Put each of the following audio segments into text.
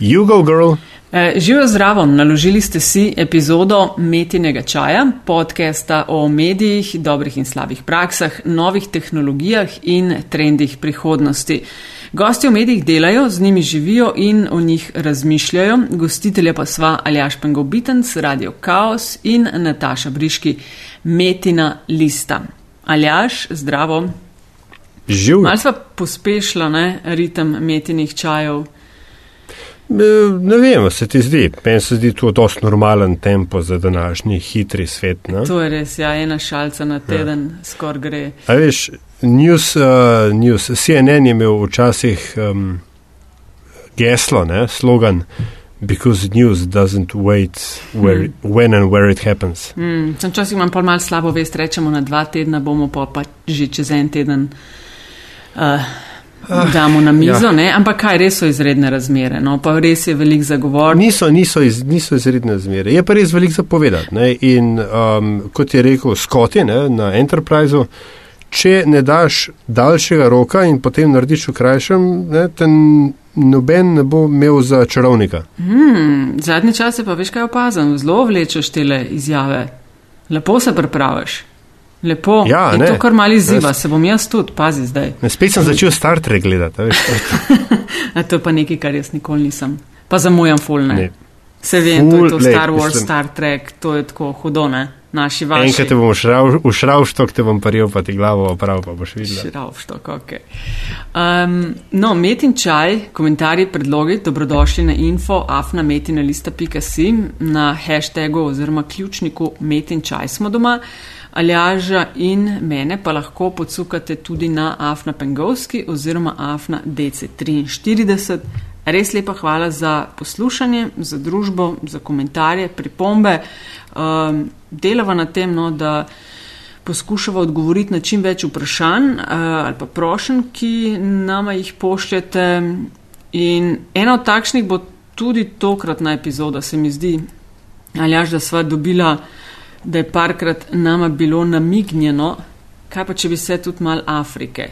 You go, girl. Eh, Živijo zdravo, naložili ste si epizodo Metinega čaja, podcasta o medijih, dobrih in slabih praksah, novih tehnologijah in trendih prihodnosti. Gosti v medijih delajo, z njimi živijo in o njih razmišljajo. Gostitelja pa sva Aljaš Pengobitenc, Radio Chaos in Nataša Briški, Metina Lista. Aljaš, zdravo. Živ. Mal sva pospešila ne, ritem Metinih čajev. E, Ne vem, se ti zdi. Meni se zdi to dosti normalen tempo za današnji hitri svet. Ne? To je res, ja, ena šalca na teden ja. skor gre. A veš, news, uh, news, CNN je imel včasih um, geslo, ne, slogan, because news doesn't wait where, Hmm. when and where it happens. Mm, sem včasih imam pol malo slabo vest, rečemo na dva tedna, bomo pa, pa že čez en teden uh, damo na mizo, ja. ne? ampak kaj, res so izredne razmere, no, pa res je velik zagovor. Niso, niso, iz, niso izredne zmere, je pa res veliko zapovedati. Ne? In um, kot je rekel Scotty ne, na Enterpriseu, če ne daš daljšega roka in potem narediš v krajšem, ne, te n- noben ne bo imel za čarovnika. Hmm, zadnji čas je pa veš kaj opazam, zelo vlečeš tele izjave, lepo se pripraviš. Lepo, Ja, in ne. to kar mali ziva, Jaz- se bom jaz tudi, pazi zdaj. Ne, spet sem začel Star Trek gledati. to je pa nekaj, kar jaz nikoli nisem. Pa zamujam fulne. ne. Se vem, to je to lej, Star Wars, mislim- Star Trek, to je tako hudo, ne? Naši vaši. Enkrat te bom šrav, v šravštok, te bom paril, pa ti glavo oprav, pa boš videl. Šravštok, ok. Um, no, met in čaj, komentarji, predlogi, dobrodošli na info afnametinalista.si na hashtagu oziroma ključniku met in čaj smo doma. Aljaža in mene pa lahko podsukate tudi na afna pengovski oziroma afna DC43. Res lepa hvala za poslušanje, za družbo, za komentarje, pripombe. Um, delava na tem, no, da poskušava odgovoriti na čim več vprašanj uh, ali pa prošen, ki nama jih pošljete. In ena od takšnih bo tudi tokratna epizoda, se mi zdi, aljaž, da sva dobila, da je parkrat nama bilo namignjeno, kaj pa če bi se tudi mal Afrike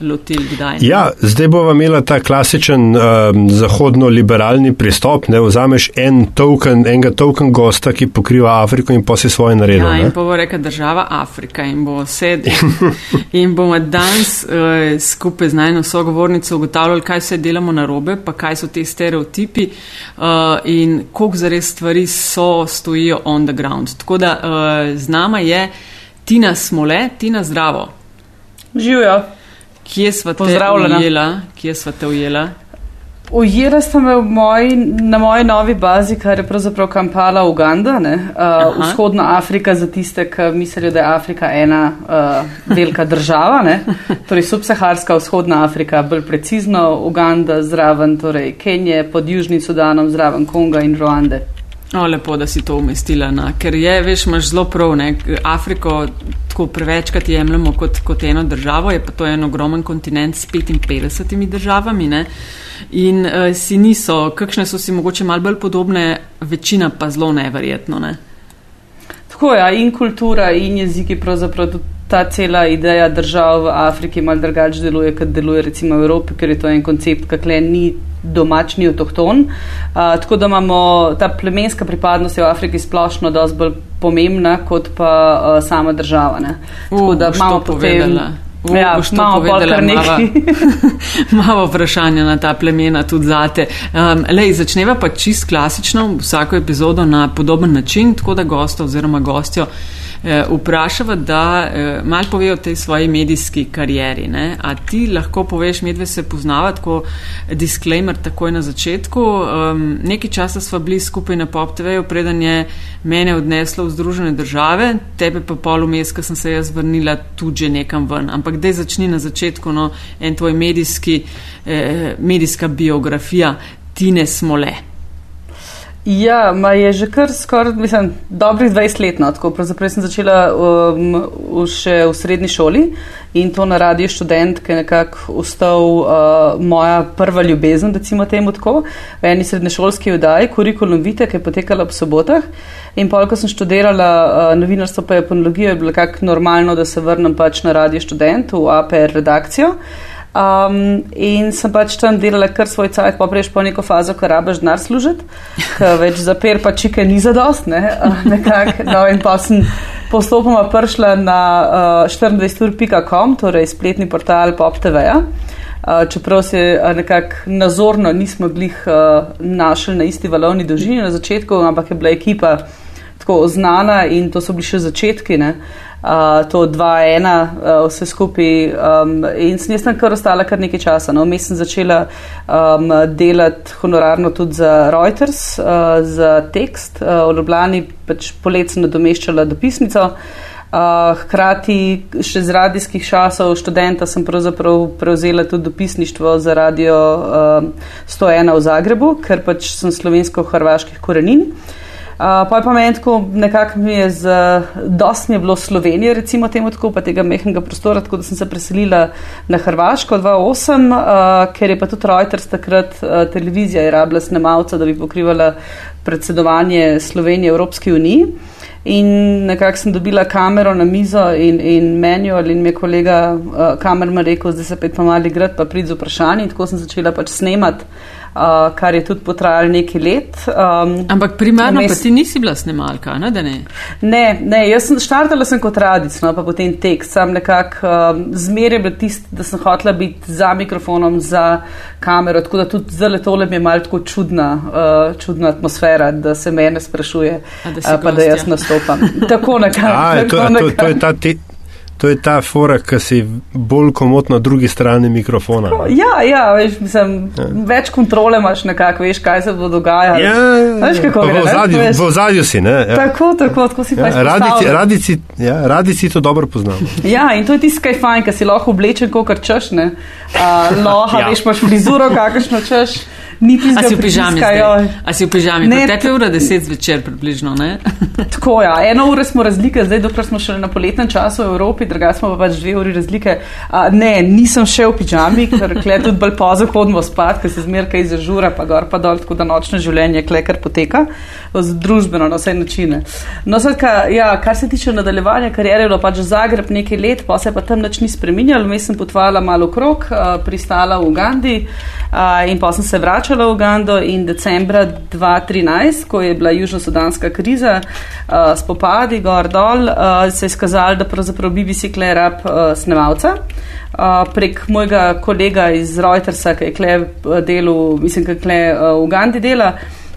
lotili kdaj. ne? Ja, zdaj bova imela ta klasičen um, zahodno-liberalni pristop. Ne, vzameš en token, enega token gosta, ki pokriva Afriko in pa si svoje naredil. Ja, in pa bo reka država Afrika in bo sed in bomo danes uh, skupaj z najno sogovornico ugotavljali, kaj vse delamo na robe, pa kaj so te stereotipi uh, in koliko zares stvari so, stojijo on the ground. Tako da uh, z nama je Tina Smole, Tina zdravo. Živijo. Kje sva te ujela? Kje sva te ujela? Ujela sta me moji, na moji novi bazi, kar je pravzaprav Kampala, Uganda, ne? uh, vzhodna Afrika za tiste, ki mislijo, da je Afrika ena uh, velika država, ne? torej subsaharska vzhodna Afrika, bolj precizno Uganda zraven, torej Kenije pod Južnim Sudanom, zraven Konga in Ruande. O, lepo, da si to umestila, na. ker je, veš, imaš zelo prav, ne, Afriko tako prevečkrat jemljemo kot, kot eno državo, je pa to en ogromen kontinent s 55 državami, ne, in uh, si niso, kakšne so si mogoče mal bolj podobne, večina pa zelo neverjetno, ne. Tako je, ja, in kultura, in jeziki, pravzaprav tudi ta cela ideja držav v Afriki malo drugače deluje, kot deluje recimo v Evropi, ker je to en koncept, ki kle ni domač, ni avtohton. Uh, tako da imamo ta plemenska pripadnost v Afriki splošno dosti bolj pomembna kot pa uh, sama država. Ne. Tako da imamo potem. povedala. U, Ja, imamo kar nekaj. Malo vprašanja na ta plemena tudi zate. Um, lej, začneva pa čist klasično, vsako epizodo na podoben način, tako da gosta oziroma gostjo eh, vprašava, da eh, mal pove o tej svoji medijski karieri. Ne? A ti lahko poveš, medve se poznava, tako disclaimer takoj na začetku. Um, nekaj časa sva bili skupaj na Pop TV-ju, preden je mene odneslo v Združene države, tebe pa pol vmes, ko sem se jaz vrnila tudi že nekam ven. Ampak dej začni na začetku, no, en tvoj medijski, eh, medijska biografija, Tine Smole. Ja, ma je že kar skoraj, mislim, dobrih 20 let, no, tako pravzaprav sem začela um, v, še v srednji šoli in to na radio študent, ki je nekako ustal uh, moja prva ljubezen, recimo temu tako, v eni srednješolski vdaji, kurikulum vite, ki je potekala ob sobotah. In pol, ko sem študirala uh, novinarstvo pa japonologijo, je bilo nekako normalno, da se vrnem pač na radio študent v APR redakcijo. Um, in sem pač tam delala kar svoj cajt, pa prejš po neko fazo, ko rabaš denar služiti, ker več za per pa čike ni zadost, ne, nekako. No, in pa sem postopoma prišla na uh, 24.com, torej spletni portal Pop TV-ja. Uh, čeprav se uh, nekako nazorno nismo glih uh, našli na isti valovni dolžini na začetku, ampak je bila ekipa tako znana in to so bili še začetki. Ne to 2-1, uh, vse skupaj. Um, in sem jaz tam kar ostala kar nekaj časa. No. Vmes sem začela um, delati honorarno tudi za Reuters, uh, za tekst. Uh, v Ljubljani pač polet sem nadomeščala dopisnico. Uh, hkrati še z radijskih časov študenta sem pravzaprav prevzela tudi dopisništvo za radio uh, 101 v Zagrebu, ker pač sem slovensko-hrvaških korenin. Uh, pa je pa meni tako, nekako mi je z, dosti mi je bilo Slovenije, recimo temu tako, pa tega mehnega prostora, tako da sem se preselila na Hrvaško 2008, uh, ker je pa tudi Reuters takrat uh, televizija je rabila snemalca, da bi pokrivala predsedovanje Slovenije Evropski uniji. In nekako sem dobila kamero na mizo in, in manual in mi je kolega uh, kamerman rekel, da se pa pa mali grad, pa prid z vprašanji. Tako sem začela pač snemati uh, kar je tudi potrajalo nekaj let. Um, Ampak primarno mes... pa ti nisi bila snemalka, ne? Ne? ne, ne, jaz sem štartala sem kot radic, no, pa potem tekst. Sam nekako um, zmeraj bil tisti, da sem hotela biti za mikrofonom, za kamero, tako da tudi zelo tole mi je malo tako čudna, uh, čudna atmosfera, da se mene sprašuje, A, da uh, pa da jaz nastopam. tako nekako. To, to, to je ta ti. To je ta fora, ki si bolj komotno na drugi strani mikrofona. Ja, ja, veš, mislim, ja. več kontrole imaš nekako, veš, kaj se bo dogajalo. Ja, veš, kako je to. V zadju si, ne? Ja. Tako, tako, tako si ja, radi, radi, si, ja, radi si to dobro poznamo. Ja, in to je tisto, kaj je fajn, ker si lahko oblečen, kot kar češ, ne? Uh, loha, ja. veš, imaš frizuro, kakršno češ. A si v pižami? A si v pižami? Ne, tepe ura deset zvečer približno, ne? Tako, ja. Eno uro smo razlike, zdaj dokler smo šli na poletnem času v Evropi, druga smo pa pač dve uri razlike. A, ne, nisem še v pižami, ker kle tudi bolj pozo hodimo spat, ker se zmerka izažura, pa gor pa dol, tako da nočno življenje kle kar poteka z družbeno na vse načine. No, svedka, ja, kar se tiče nadaljevanja karijere, je bilo pač Zagreb nekaj let, pa se pa tam nič ni spreminjalo, vmes sem potovala malo krok, pristala v Ugandi in pa sem se vračala vračala v Ugando in decembra 2013, ko je bila južno-sudanska kriza, uh, spopadi gor dol, uh, se je skazalo, da pravzaprav BBC Klerab uh, snemalca. Uh, prek mojega kolega iz Reutersa, ki je kle delu, mislim, ki je kle uh, v Ugandi dela,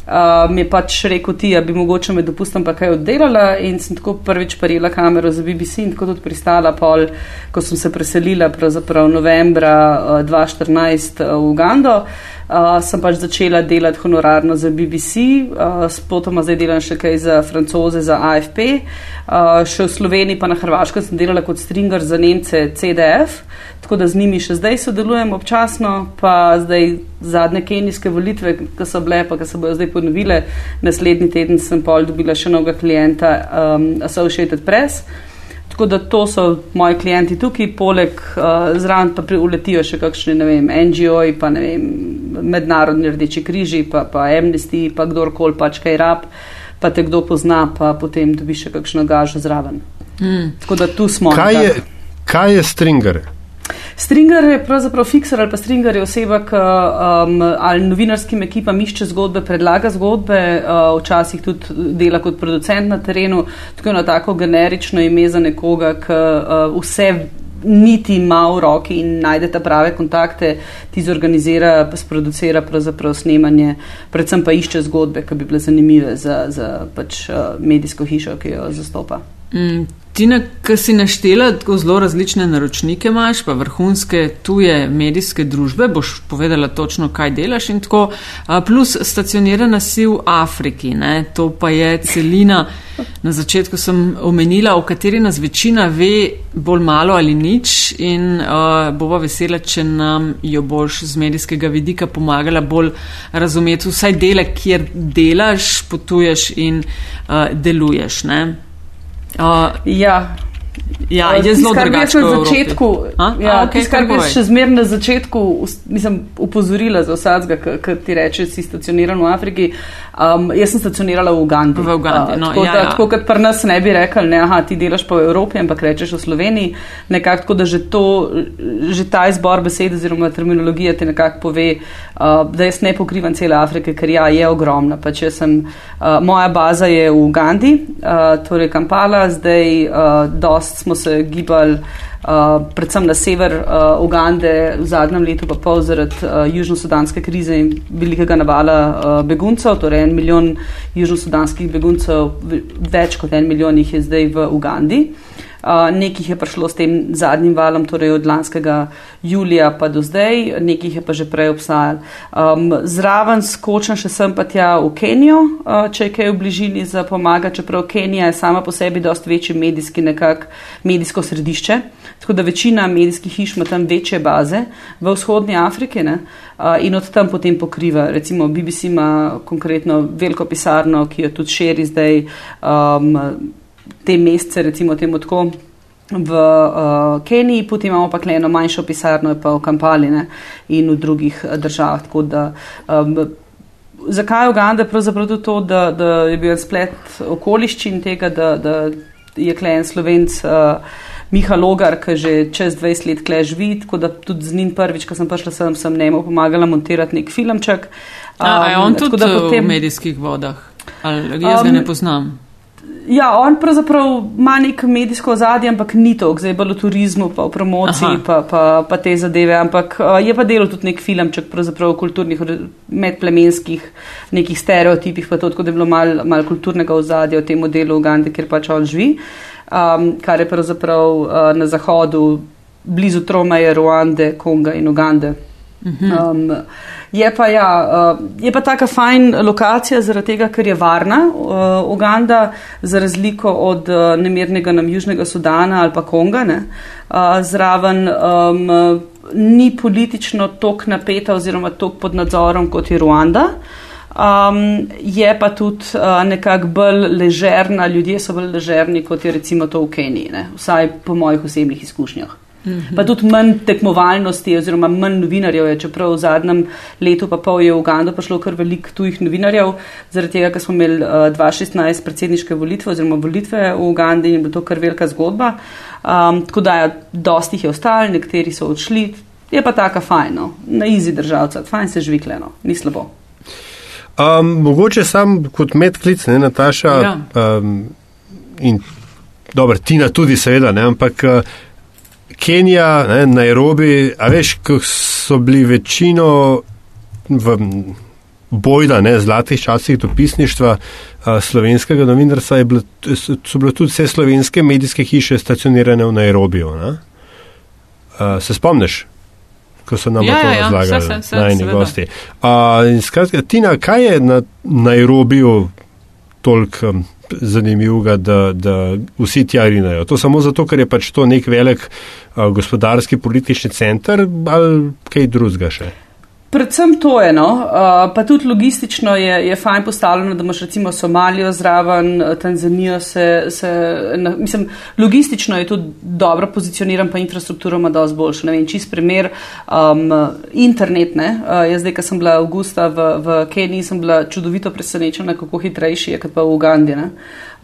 uh, mi je pač rekel, ti, da bi mogoče me dopustil pa kaj oddelala in sem tako prvič parila kamero za BBC in tako tudi pristala pol, ko sem se preselila pravzaprav novembra uh, 2014 uh, v Ugando. Uh, sem pač začela delati honorarno za BBC, uh, spotoma zdaj delam še kaj za francoze, za AFP. Uh, še v Sloveniji, pa na Hrvaško sem delala kot stringer za Nemce CDF, tako da z njimi še zdaj sodelujem občasno, pa zdaj zadnje kenijske volitve, ki so bile, pa ki se bodo zdaj ponovile, naslednji teden sem pol dobila še novega klienta um, Associated Press. Tako da to so moji klienti tukaj, poleg uh, zraven pa uletijo še kakšni, ne vem, NGO-ji, pa ne vem, mednarodni rdeči križi, pa, pa Amnesty, pa kdorkoli pač kaj rab, pa te kdo pozna, pa potem dobi še kakšno gažo zraven. Mm. Tako da tu smo. Kaj je, kaj je stringer? Stringer je pravzaprav fikser ali pa stringer je oseba, ki um, ali novinarskim ekipam išče zgodbe, predlaga zgodbe, uh, včasih tudi dela kot producent na terenu, tako na tako generično ime za nekoga, ki uh, vse niti ima v roki in najde ta prave kontakte, ti zorganizira, sproducira pravzaprav snemanje, predvsem pa išče zgodbe, ki bi bile zanimive za, za pač, uh, medijsko hišo, ki jo zastopa. Mm, Tina, ki si naštela tako zelo različne naročnike, imaš pa vrhunske tuje medijske družbe, boš povedala točno, kaj delaš in tako, plus stacionirana si v Afriki, ne? to pa je celina, na začetku sem omenila, o kateri nas večina ve bolj malo ali nič in uh, bova vesela, če nam jo boš z medijskega vidika pomagala bolj razumeti vsaj dele, kjer delaš, potuješ in uh, deluješ. Ne? Uh, ja. Ja, Uh, je zelo tisto, kar bi jaz drugače. na začetku, ja, A, okej, tisto, kar bi še zmeraj na začetku mislim, upozorila za vsakega, ki ti reče, si stacioniran v Afriki. Um, jaz sem stacionirala v Ugandi. V Ugandi, no, tako, ja, da, ja. tako kot pri nas ne bi rekli, ne, aha, ti delaš v Evropi, ampak rečeš v Sloveniji. Nekako tako, da že, to, že ta izbor besed oziroma terminologija ti nekako pove, uh, da jaz ne pokrivam cele Afrike, ker ja, je ogromna. Pač sem, uh, moja baza je v Ugandi, uh, torej Kampala, zdaj uh, dost smo se gibali. Uh, predvsem na sever uh, Ugande v zadnjem letu, pa pol zaradi uh, južno-sudanske krize in velikega navala uh, beguncev, torej en milijon južno-sudanskih beguncev, več kot en milijon jih je zdaj v Ugandi. Nekih je prišlo s tem zadnjim valom, torej od lanskega julija pa do zdaj, nekih je pa že prej obstajalo. Um, zraven skočam še sem pa tja v Kenijo, uh, če je kaj v bližini za pomaga, čeprav Kenija je sama po sebi dost večji medijski nekak medijsko središče. Tako da večina medijskih hiš ima tam večje baze v vzhodnji Afriki ne, uh, in od tam potem pokriva. Recimo BBC ima konkretno veliko pisarno, ki jo tudi širi zdaj um, te mesece, recimo temu tako. V uh, Keniji, potem imamo pa eno manjšo pisarno, pa v Kampali ne, in v drugih uh, državah. Tako Da, um, zakaj je Uganda? Pravzaprav tudi to, da, da je bil splet okoliščin tega, da, da je klejen slovenc. Uh, Miha Logar, ki že čez 20 let kle živi, tako da tudi z njim prvič, ko sem prišla sem, sem njemu pomagala montirati nek filmček. A, a je on tako tudi potem... v medijskih vodah? Ali jaz ga Um, ne poznam? Ja, on pravzaprav ima nek medijsko ozadje, ampak ni to, zdaj bolj v turizmu, pa v promociji, Aha. pa, pa, pa te zadeve. Ampak uh, je pa delal tudi nek filmček, pravzaprav v kulturnih, medplemenskih nekih stereotipih, pa to, tako da je bilo malo mal kulturnega ozadja v tem delu Ugande, kjer pač on živi, um, kar je pravzaprav uh, na zahodu, blizu Tromeje, Ruande, Konga in Ugande. Um, je pa, ja, uh, je pa taka fajn lokacija zaradi tega, ker je varna. Uh, Uganda, za razliko od uh, nemernega nam Južnega Sudana ali pa Konga, ne, uh, zraven um, ni politično tok napeta oziroma tok pod nadzorom kot je Ruanda. Um, je pa tudi uh, nekako bolj ležerna, ljudje so bolj ležerni kot je recimo to v Keniji, ne, vsaj po mojih osebnih izkušnjah. Pa tudi manj tekmovalnosti, oziroma manj novinarjev je, čeprav v zadnjem letu pa pol je v Ugando prišlo kar veliko tujih novinarjev, zaradi tega, ker smo imeli uh, 2016 predsedniške volitve oziroma volitve v Ugandi in je bila to kar velika zgodba. Um, tako da, ja, dosti jih je ostalo, nekateri so odšli, je pa taka fajno, na izi državca, fajn se žvikleno, ni slabo. Um, mogoče sam kot medklic, ne Nataša, Ja. um, in dobro, Tina tudi, seveda, ne, ampak uh, Kenija, ne, Nairobi, a veš, ko so bili večino v bojda, ne, zlatih časih dopisništva uh, slovenskega novinarstva, bilo, so bile tudi vse slovenske medijske hiše stacionirane v Nairobiju. Ne? Uh, se spomniš? Ko so nam Ja, to ja, ja, razlagali, se, najni gosti. In skratka, Tina, kaj je na Nairobiju toliko um, zanimivega, da, da vsi tja rinejo? To samo zato, ker je pač to nek velik uh, gospodarski politični center ali kaj drugega še? Predvsem to je, no, uh, pa tudi logistično je, je fajn postavljeno, da imaš recimo Somalijo zraven, eh, Tanzanijo se, se na, mislim, logistično je tudi dobro pozicioniran, pa infrastruktura ima dosti boljšo. Ne vem, čist primer, um, internet, ne, uh, jaz zdaj, ko sem bila avgusta v, v Keniji, sem bila čudovito presenečena, kako hitrejši je, kot pa v Ugandi, ne.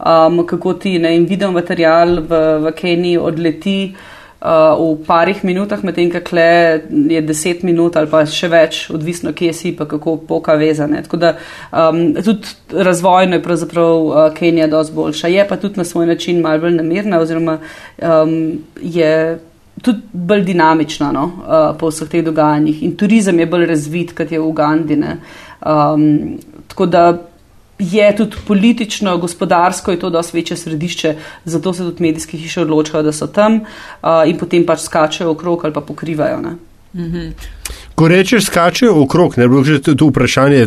Um, kako ti, ne, in video material v, v Keniji odleti. Uh, v parih minutah, medtem ko kle je deset minut ali pa še več, odvisno kje si, pa kako poka vezane. Tako da um, tudi razvojno je pravzaprav uh, Kenija dosti boljša. Je pa tudi na svoj način malce bolj namirna oziroma um, je tudi bolj dinamična no, uh, po vseh teh dogajanjih in turizem je bolj razvit, kot je v Ugandi. ne. Um, tako da je tudi politično, gospodarsko je to dosti večje središče, zato se tudi medijske hiše odločajo, da so tam uh, in potem pač skačejo okrog ali pa pokrivajo. Ne. Ko rečeš, skačejo okrog, ne bo že tu vprašanje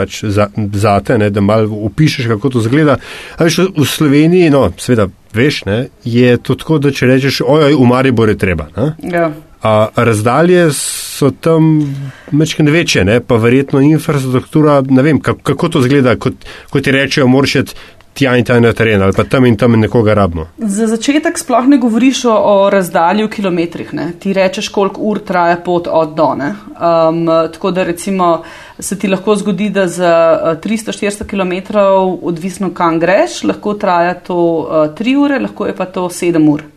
pač za, zate, ne, da malo opišeš, kako to zgleda. A veš, v Sloveniji, no, seveda, veš, ne, je to tako, da če rečeš, ojoj, v Maribor je treba. Ne, Ja. A razdalje so tam mečkene večje, ne, pa verjetno infrastruktura, ne vem, kako, kako to zgleda, kot, kot ti rečejo, moraš tja in tja na teren ali pa tam in tam nekoga rabimo. Za začetek sploh ne govoriš o, o razdalji v kilometrih. Ne? Ti rečeš, koliko ur traja pot od do. Um, tako da recimo se ti lahko zgodi, da za 300-400 km, odvisno kam greš, lahko traja to uh, 3 ure, lahko je pa to 7 ur.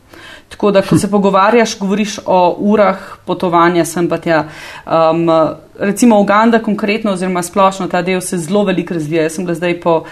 Tako da, ko se pogovarjaš, govoriš o urah potovanja sem pa tja. Um, recimo Uganda konkretno oziroma splošno ta del se zelo veliko razvija. Jaz sem bila zdaj po uh,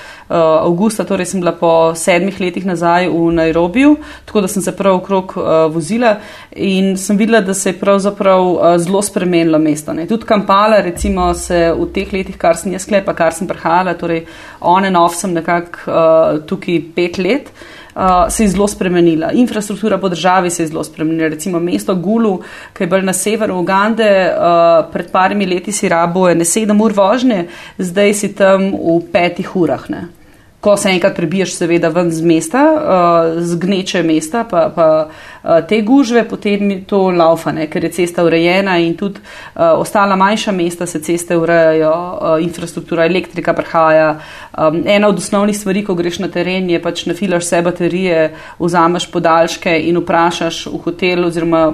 avgusta, torej sem bila po sedmih letih nazaj v Nairobiju, tako da sem se prav okrog uh, vozila in sem videla, da se je pravzaprav uh, zelo spremenilo mesto. Ne. Tudi Kampala recimo se v teh letih, kar sem jaz sklepa, kar sem prehajala, torej on and off sem nekako uh, tukaj pet let. Uh, se je zelo spremenila. Infrastruktura po državi se je zelo spremenila. Recimo mesto Gulu, ki je bolj na severu Ugande, uh, pred parimi leti si rabo ne sedem ur vožnje, zdaj si tam v petih urah. Ne ko se enkrat prebiješ, seveda, ven z mesta, uh, z gneče mesta, pa, pa uh, te gužve, potem to laufane, ker je cesta urejena in tudi uh, ostala manjša mesta se ceste urejajo, uh, infrastruktura, elektrika prihaja. Um, ena od osnovnih stvari, ko greš na teren, je pač nafilaš vse baterije, vzameš podaljške in vprašaš v hotelu oziroma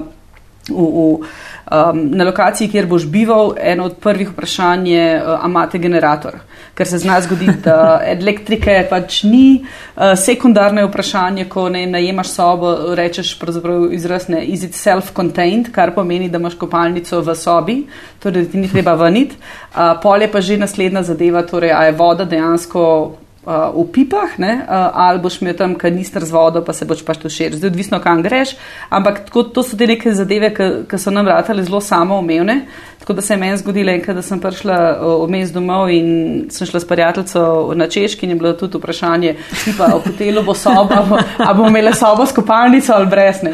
v. v Um, na lokaciji, kjer boš bival, eno od prvih vprašanj je, uh, a imate generator ker se zna zgoditi, da elektrike pač ni. Uh, sekundarno je vprašanje, ko ne najemaš sobo, rečeš pravzaprav izrazne is it self-contained, kar pomeni, da imaš kopalnico v sobi, torej ti ni treba vaniti. Uh, pol je pa že naslednja zadeva, torej a je voda dejansko v pipah, ne, uh, ali boš imel tam kanister z vodo, pa se boš pač tu širil. Zdaj, odvisno, kam greš. Ampak tako, to so te neke zadeve, ki so nam vrtale zelo samoumevne. Tako da se je meni zgodilo enkrat, da sem prišla vmes domov in sem šla s prijateljico na Češki in je bilo tudi vprašanje, pa v hotelu bo soba, ali bomo imeli sobo s kopalnico ali brez ne.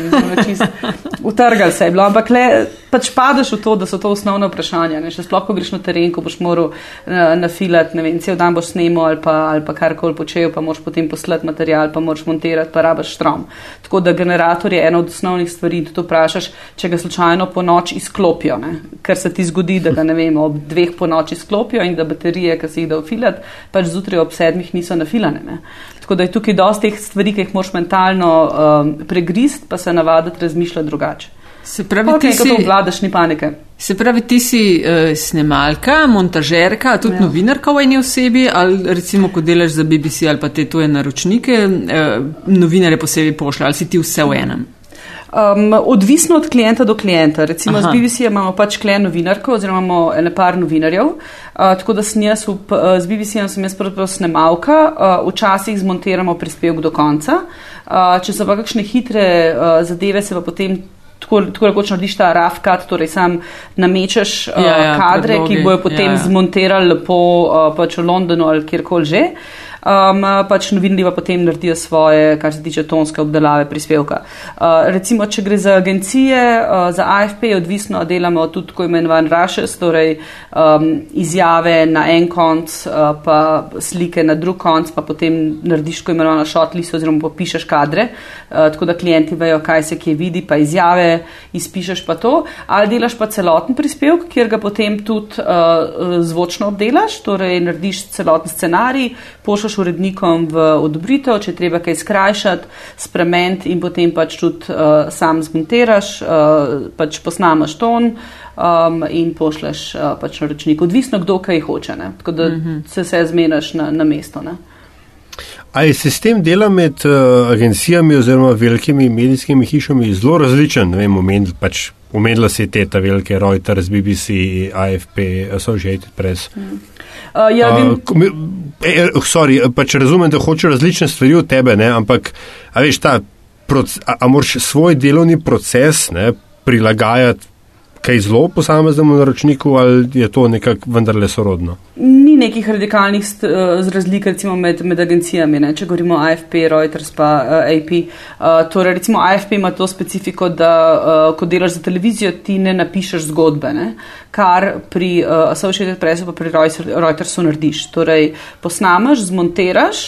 Utrgal se je bilo, ampak le pač padeš v to, da so to osnovne vprašanja. Ne? Še sploh, ko greš na teren, ko boš moral uh, nafilati, ne vem, cel dan boš snemo ali pa, ali pa karkoli počel, pa moraš potem poslati material, pa moraš montirati, pa rabaš štrom. Tako da generator je ena od osnovnih stvari, da to vprašaš, če ga slučajno po noč izklopijo, ne? ker se ti zgodi, da ga ne vem, ob dveh po noč izklopijo in da baterije, ki si jih da ufilati, pač zjutraj ob sedmih niso nafilane. Ne? Tako da je tukaj dosti teh stvari, ki jih moraš mentalno um, pregrist, pa se navaditi razmišljati drugače. Se pravi, okay, ti si vladaš, ni panike. Se pravi, ti si uh, snemalka, montažerka, tudi ja. novinarka v eni osebi, ali recimo, ko delaš za BBC ali pa te tuje naročnike, uh, novinare posebej pošlje, ali si ti vse v enem? Um, odvisno od klienta do klienta. Recimo Aha. z BBC imamo pač klien novinarko oziroma imamo ene par novinarjev. Uh, tako da sem jaz v, uh, z BBC sem jaz pravzaprav snemalka, uh, včasih zmontiramo prispevek do konca. Uh, če so pa kakšne hitre uh, zadeve, se pa potem tako, tako rekoč narediš ta rafkat, torej sam namečeš ja, ja, kadre, predlogi. ki bojo potem ja, ja. zmontirali po uh, pač v Londonu ali kjerkoli že. Um, pač novinarji pa potem naredijo svoje, kar se tiče tonske obdelave prispevka. Uh, recimo, če gre za agencije, uh, za AFP je odvisno, delamo tudi tako imenovan rushes, torej um, izjave na en konc, uh, pa slike na drug konc, pa potem narediš tako imenovano shotlist oziroma popišeš kadre, uh, tako da klienti vejo, kaj se kje vidi, pa izjave izpišeš pa to, ali delaš pa celoten prispevek, kjer ga potem tudi uh, zvočno obdelaš, torej narediš celoten scenarij, pošljaš daš urednikom v odobritev, če treba kaj skrajšati, spremeniti in potem pač tudi uh, sam zmontiraš, uh, pač posnamaš ton um, in pošleš uh, pač naročnik. Odvisno, kdo kaj hoče, ne? tako da uh mhm. -huh. se vse zmenaš na, na mesto. Ne? Ali je sistem dela med uh, agencijami oziroma velikimi medijskimi hišami zelo različen? Ne vem, omenil pač. Umenila si te ta velike Reuters, BBC, AFP, Associated Press. Mm. Uh, ja, uh, e, sorry, pač razumem, da hočeš različne stvari od tebe, ne? ampak a veš, ta, a, a moraš svoj delovni proces ne, prilagajati kaj zelo posameznemu naročniku ali je to nekako vendarle sorodno? Ni nekih radikalnih uh, razlik recimo med, med agencijami, ne? če govorimo AFP, Reuters pa uh, AP. Uh, torej recimo AFP ima to specifiko, da uh, ko delaš za televizijo, ti ne napišeš zgodbe, ne? kar pri uh, Associated Pressu pa pri Reutersu narediš. Torej posnamaš, zmontiraš,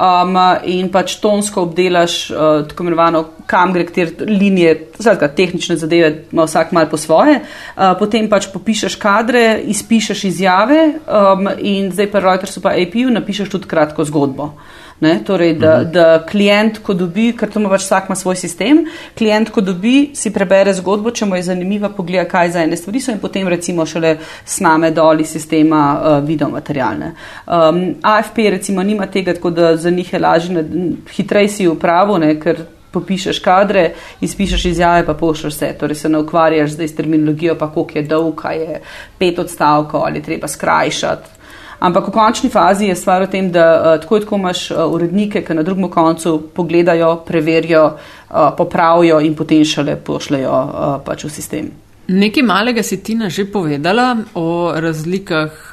um, in pač tonsko obdelaš uh, tako imenovano, kam gre, kjer linije, zadnja tehnične zadeve, ima vsak mal po svoje, uh, potem pač popišeš kadre, izpišeš izjave um, in zdaj pa Reutersu pa APU napišeš tudi kratko zgodbo. Ne, torej, da, mhm. da klient, ko dobi, ker to ima pač vsak ima svoj sistem, klient, ko dobi, si prebere zgodbo, če mu je zanimiva, pogleda, kaj za ene stvari so in potem recimo šele sname doli sistema uh, videomaterialne. Um, AFP recimo nima tega, tako da za njih je lažje, hitrej si upravo, ne, ker popišeš kadre, izpišeš izjave, pa pošljaš vse. Torej se ne ukvarjaš zdaj s terminologijo, pa koliko je dolg, kaj je pet odstavkov ali treba skrajšati. Ampak v končni fazi je stvar v tem, da uh, tako kot imaš uh, urednike, ki na drugem koncu pogledajo, preverijo, uh, popravijo in potem šele pošljajo pač v sistem. Nekaj malega si Tina že povedala o razlikah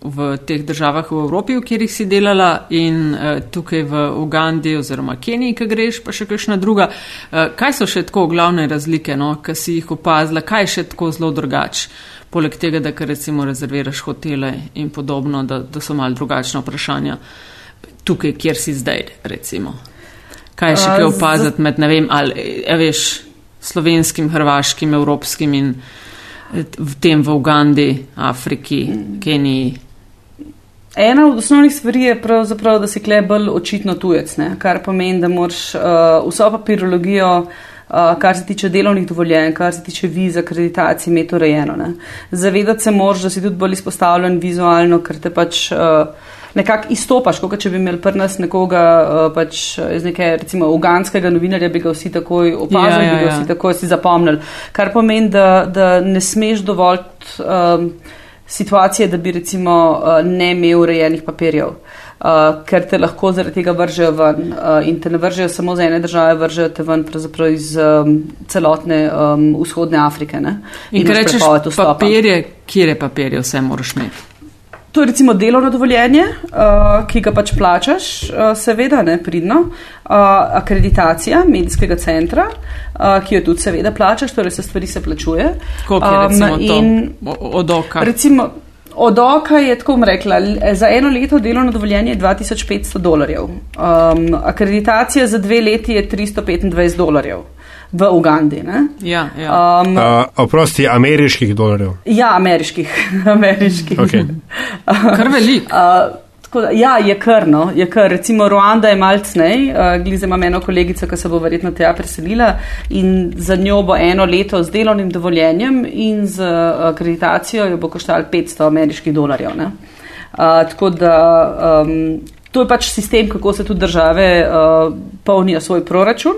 v teh državah v Evropi, v katerih si delala in tukaj v Ugandi oziroma Keniji, ki greš, pa še kakšna druga. Kaj so še tako glavne razlike, no, ki si jih opazila, kaj je še tako zelo drugače? poleg tega, da recimo rezerviraš hotele in podobno, da, da so mal drugačna vprašanja tukaj, kjer si zdaj, recimo. Kaj še kaj opaziti med, ne vem, ali ja, veš, slovenskim, hrvaškim, evropskim in v tem v Ugandi, Afriki, Keniji. Ena od osnovnih stvari je pravzaprav, da si kle bolj očitno tujec, ne? kar pomeni, da moraš uh, vso papirologijo Uh, kar se tiče delovnih dovoljenj, kar se tiče viz, akreditacij, imeti urejeno. Ne. Zavedati se moraš, da si tudi bolj izpostavljen vizualno, ker te pač uh, nekako izstopaš, kot če bi imel pri nas nekoga uh, pač iz neke, recimo, uganskega novinarja, bi ga vsi takoj opazili, ja, ja, bi ga ja. vsi takoj si zapomnili. Kar pomeni, da, da ne smeš dovolj um, situacije, da bi recimo uh, ne imel urejenih papirjev uh, ker te lahko zaradi tega vržejo ven. Uh, in te ne vržejo samo za ene države, vržejo te ven iz um, celotne um, vzhodne Afrike. Ne? In, in rečeš, papirje, kje je papirje, vse moraš imeti? To je recimo delovno dovoljenje, uh, ki ga pač plačaš, uh, seveda ne pridno, uh, akreditacija medijskega centra, uh, ki jo tudi seveda plačaš, torej se stvari se plačuje. Koliko je recimo um, to od oka? Recimo, Od oka je tako rekla, za eno leto delovno dovoljenje je 2500 dolarjev. Um, akreditacija za dve leti je 325 dolarjev v Ugandi. Ja, ja. Um, uh, oprosti, ameriških dolarjev. Ja, ameriških. ameriških. Okay. Kar veliko. Uh, Da, ja, je krno, je kr. Recimo Ruanda je malcnej, uh, glize ima eno kolegico, ki se bo verjetno tja preselila in za njo bo eno leto z delovnim dovoljenjem in z akreditacijo jo bo koštalo 500 ameriških dolarjev. Uh, tako da um, to je pač sistem, kako se tudi države uh, polnijo svoj proračun.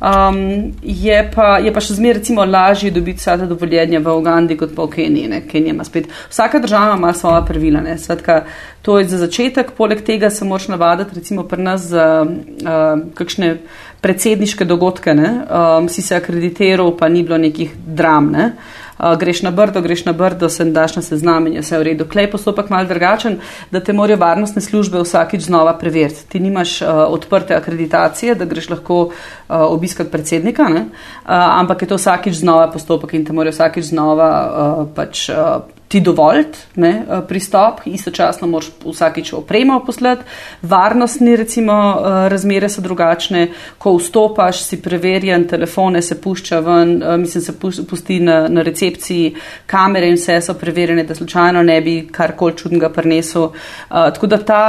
Um, je, pa, je pa še zmeraj recimo lažje dobiti vsa ta dovoljenja v Ugandi kot pa v Keniji. Kenija ima spet. Vsaka država ima svoja pravila. Svetka, to je za začetek, poleg tega se moraš navaditi recimo pri nas za uh, kakšne predsedniške dogodke. Um, si se akreditiral, pa ni bilo nekih dram. Ne? Uh, uh, greš na brdo, greš na brdo, se daš na seznam in je vse v redu. Klej postopek mal drugačen, da te morajo varnostne službe vsakič znova preveriti. Ti nimaš uh, odprte akreditacije, da greš lahko uh, obiskati predsednika, uh, ampak je to vsakič znova postopek in te morajo vsakič znova uh, pač. Uh, ti dovolj ne, eh, pristop, istočasno moraš vsakič opremo poslati, varnostni recimo eh, razmere so drugačne, ko vstopaš, si preverjen, telefone se pušča ven, eh, mislim se pusti na, na recepciji, kamere in vse so preverjene, da slučajno ne bi karkoli čudnega prinesel. Tako da ta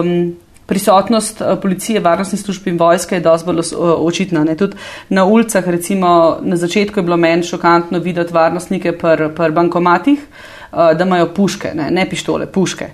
um, prisotnost policije, varnostnih služb in vojske je dosti bolj očitna. Ne. Tudi na ulicah, recimo na začetku je bilo meni šokantno videti varnostnike pri pr bankomatih. Eh, da imajo puške, ne, ne pištole, puške.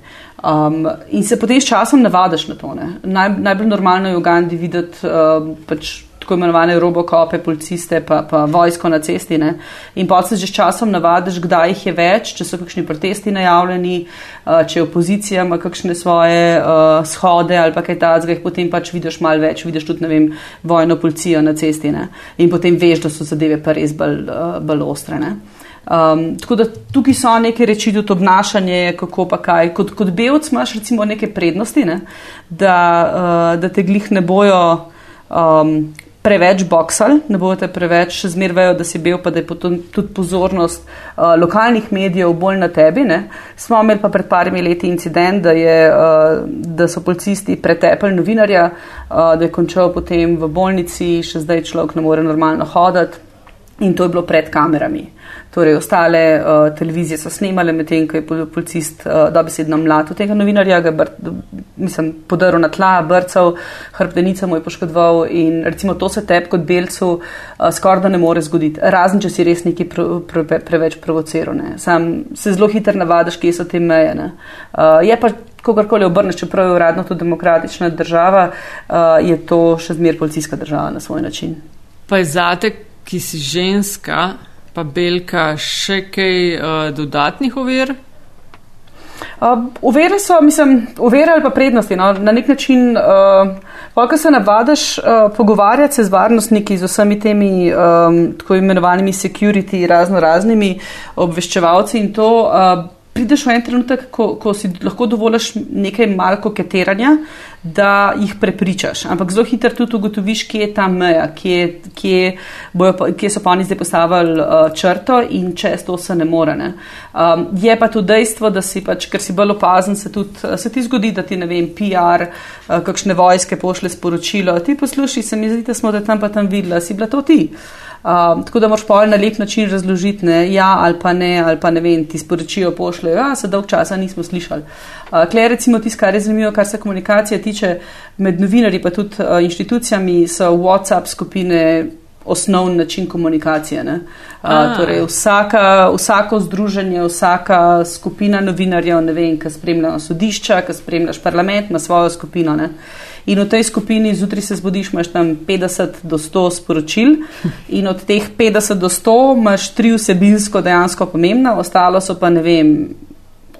Um, in se potem s časom navadiš na to. Naj, najbolj normalno je v Ugandi videti uh, pač tako imenovane robokope, policiste, pa, pa vojsko na cesti. Ne. In pa se že s časom navadiš, kdaj jih je več, če so kakšni protesti najavljeni, uh, če opozicija ima kakšne svoje uh, shode ali pa kaj takega, jih potem pač vidiš malo več, vidiš tudi vem, vojno policijo na cesti. Ne. In potem veš, da so zadeve pa res bolj uh, ostre. Ne. Um, tako da tukaj so neke reči, tudi obnašanje, kako pa kaj. Kot, kot belc imaš recimo neke prednosti, ne? da, uh, da te glih ne bojo um, preveč boksali, ne boste preveč zmervajo, da si bil, pa da je potem tudi pozornost uh, lokalnih medijev bolj na tebi. Ne. Smo imeli pa pred parimi leti incident, da, je, uh, da so policisti pretepli novinarja, uh, da je končal potem v bolnici, še zdaj človek ne more normalno hoditi in to je bilo pred kamerami. Torej, ostale uh, televizije so snemale, medtem ko je policist uh, dobesedno mlad tega novinarja, ga br, mislim, podaril na tla, brcal, hrbtenica mu je poškodoval in recimo to se tebi kot belcu uh, skoraj da ne more zgoditi, razen če si res neki pre, pre, pre, preveč provociral. Sam se zelo hitro navadaš, kje so te meje. Uh, je pa, kogarkoli obrneš, čeprav je uradno to demokratična država, uh, je to še zmer policijska država na svoj način. Pa je zate, ki si ženska, pa Belka, še kaj uh, dodatnih ovir? Uh, uvere so, mislim, uvere ali pa prednosti. No? Na nek način, uh, ko se navadaš uh, pogovarjati se z varnostniki, z vsemi temi um, tako imenovanimi security, razno raznimi obveščevalci in to. Uh, prideš v en trenutek, ko, ko si lahko dovoliš nekaj malko keteranja, da jih prepričaš. Ampak zelo hitro tudi ugotoviš, kje je ta meja, kje, kje, bojo, kje so pa oni zdaj postavili uh, črto in čez to se ne more. Ne. Um, je pa to dejstvo, da si pač, ker si bolj opazen, se, tudi, se ti zgodi, da ti ne vem, PR, uh, kakšne vojske pošle sporočilo. Ti posluši, se mi zdi, da smo te tam pa tam videla, si bila to ti. Um, tako da moraš pa na lep način razložiti, ne, ja ali pa ne, ali pa ne vem, ti sporočijo, pošljejo, ja, se dolg časa nismo slišali. Uh, Klej, recimo, tisto, kar je zanimivo, kar se komunikacije tiče med novinarji, pa tudi uh, inštitucijami, so WhatsApp skupine osnovni način komunikacije. Uh, torej vsaka, vsako združenje, vsaka skupina novinarjev, ne vem, ki spremljajo sodišča, ki spremljaš parlament, ima svojo skupino. Ne. In v tej skupini zjutraj se zbudiš, imaš tam 50 do 100 sporočil, in od teh 50 do 100 imaš tri vsebinsko dejansko pomembna, ostalo so pa ne vem.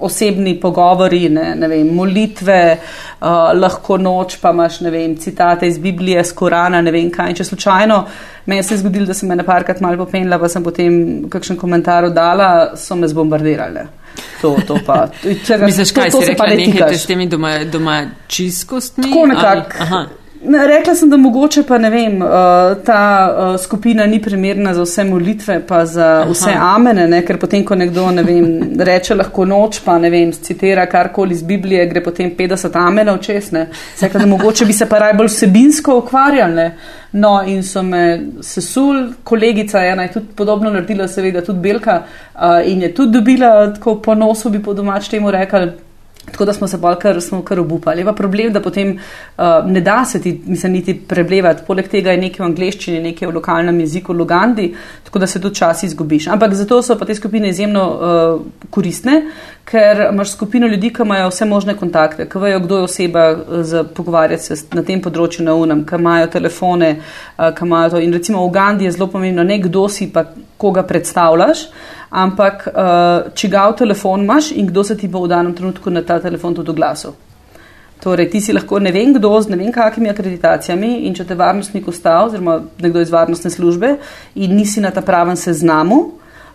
Osebni pogovori, ne, ne vem, molitve, uh, lahko noč, pa imaš vem, citate iz Biblije, iz Korana, ne vem kaj. In če slučajno meni se je zgodilo, da sem me naparkrat malo popenila, pa sem potem kakšen komentar dala, so me zbombardirali. To, to pa. Misliš, kaj to, to si rekla, nekaj s temi doma, doma? Tako nekako. Rekla sem, da mogoče pa ne vem, uh, ta uh, skupina ni primerna za vse molitve, pa za Aha. vse amene, ne? ker potem, ko nekdo ne vem, reče lahko noč, pa ne vem, citira karkoli iz Biblije, gre potem 50 amenov čez. Sekla, da mogoče bi se pa raj bolj vsebinsko ukvarjali. No, in so me sesul, kolegica ena je tudi podobno naredila, seveda tudi Belka, uh, in je tudi dobila tako po nosu, bi po domač temu rekli. Tako da smo se bolj kar, kar obupali. Pa problem, da potem uh, ne da se ti, mislim, niti preblevati. Poleg tega je nekaj v angleščini, nekaj v lokalnem jeziku, v Lugandi, tako da se tudi čas izgubiš. Ampak zato so pa te skupine izjemno uh, koristne, ker imaš skupino ljudi, ki imajo vse možne kontakte, ki vejo, kdo je oseba za pogovarjati se na tem področju na unem, ki imajo telefone, uh, ki imajo to. In recimo v Ugandi je zelo pomembno, ne kdo si pa koga predstavljaš ampak uh, čigav telefon imaš in kdo se ti bo v danem trenutku na ta telefon tudi oglasil. Torej, ti si lahko ne vem kdo z ne vem kakimi akreditacijami in če te varnostnik ustav, oziroma nekdo iz varnostne službe in nisi na ta pravem seznamu,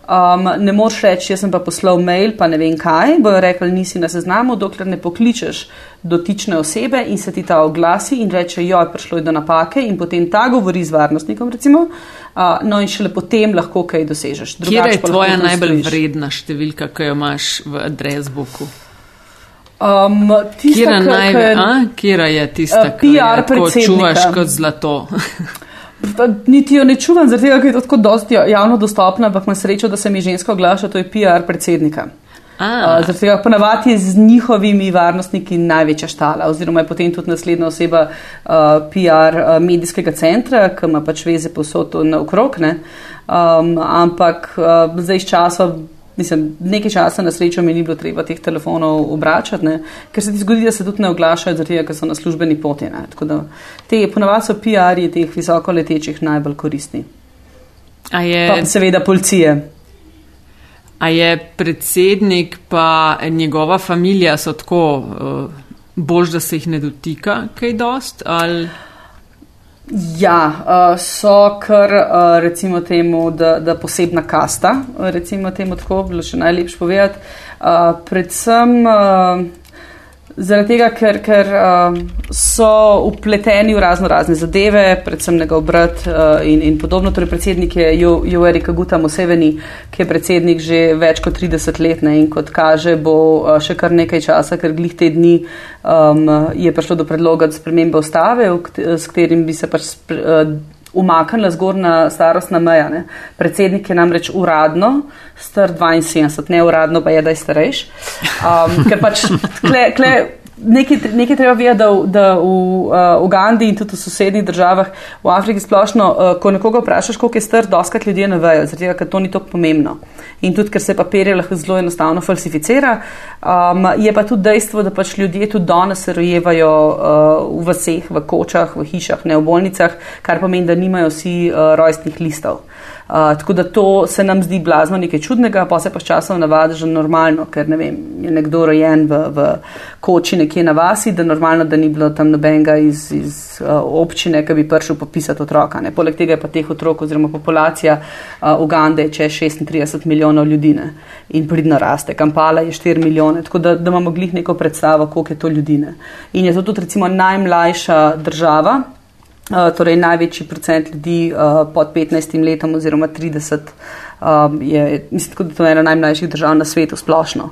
um, ne moreš reči, jaz sem pa poslal mail, pa ne vem kaj, bojo rekli, nisi na seznamu, dokler ne pokličeš dotične osebe in se ti ta oglasi in reče, jo je prišlo do napake in potem ta govori z varnostnikom, recimo, uh, no in šele potem lahko kaj dosežeš. Kje je tvoja najbolj vredna številka, ki jo imaš v adresbuku? Um, tista, Kira je tista, ki jo čuvaš kot zlato? Niti jo ne čuvam, zaradi tega, ker je tako dosti javno dostopna, ampak imam srečo, da se mi ženska oglaša, to je PR predsednika. Zaradi tega ponavadi je z njihovimi varnostniki največja štala, oziroma je potem tudi naslednja oseba uh, PR uh, medijskega centra, ki ima pač veze posod naokrog. Um, ampak uh, zdaj iz časa Mislim, nekaj časa na srečo mi ni bilo treba teh telefonov obračati, ne? ker se ti zgodi, da se tudi ne oglašajo, zato ker so na službeni poti. Te ponavadi so PR-ji teh visoko letečih najbolj koristni. Je, pa seveda policije. A je predsednik pa njegova družina tako uh, bož, da se jih ne dotika kaj dost? Ali... Ja, uh, so kar uh, recimo temu, da, da posebna kasta, recimo temu tako, bilo še najlepše povedati. Uh, predvsem uh, Zaradi tega, ker, ker uh, so upleteni v razno razne zadeve, predvsem njegov brat uh, in, in podobno. Torej, predsednik je Juri Kaguta Moseveni, ki je predsednik že več kot 30 let ne, in kot kaže, bo uh, še kar nekaj časa, ker glih te dni um, je prišlo do predloga spremembe ustave, s katerim bi se pač. Uh, umaknila zgornja starostna meja. Ne. Predsednik je namreč uradno star 72, ne uradno pa je, da je starejš. Um, ker pač kle, kle, nekaj, nekaj treba vedeti, da, da v uh, Ugandi in tudi v sosednjih državah v Afriki splošno, uh, ko nekoga vprašaš, koliko je star, doskrat ljudje ne vejo, zaradi tega, ker to ni tako pomembno. In tudi, ker se papirje lahko zelo enostavno falsificira, um, je pa tudi dejstvo, da pač ljudje tudi danes se rojevajo uh, v vseh, v kočah, v hišah, ne v bolnicah, kar pomeni, da nimajo vsi uh, rojstnih listov. Uh, tako da to se nam zdi blazno nekaj čudnega, pa se pa s časom navadi že normalno, ker ne vem, je nekdo rojen v, v koči nekje na vasi, da normalno, da ni bilo tam nobenega iz, iz uh, občine, ki bi prišel popisati otroka. Ne. Poleg tega je pa teh otrok oziroma populacija uh, Ugande če 36 milijonov ljudi ne. in pridno raste. Kampala je 4 milijone, tako da, da imamo glih neko predstavo, koliko je to ljudi. Ne. In je to tudi recimo najmlajša država. Uh, torej, največji procent ljudi uh, pod 15 letom, oziroma 30, um, je, mislim, da je to ena najmlajših držav na svetu, splošno.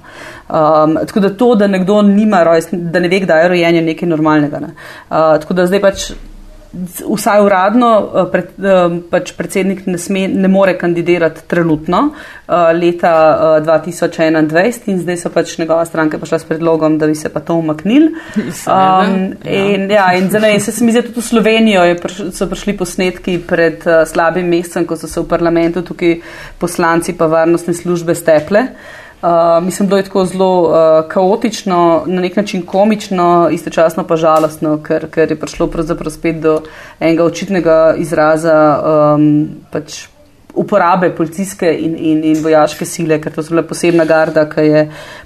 Um, tako da to, da nekdo nima rojstva, da ne ve, kdaj je rojen, je nekaj normalnega. Ne? Uh, tako da zdaj pač vsaj uradno eh, pred, eh, pač predsednik ne, sme, ne more kandidirati trenutno eh, leta 2021 in zdaj so pač njegova stranka prišla s predlogom, da bi se pa to umaknili. Um, in, ja, in zdaj, se, se mi zdi, tudi v Slovenijo priš, so prišli posnetki pred uh, slabim mesecem, ko so se v parlamentu tukaj poslanci pa varnostne službe steple. Uh, mislim, da je tako zelo uh, kaotično, na nek način komično, istočasno pa žalostno, ker, ker je prišlo pravzaprav spet do enega očitnega izraza um, pač uporabe policijske in, in, in vojaške sile, ker to so bile posebna garda, ki je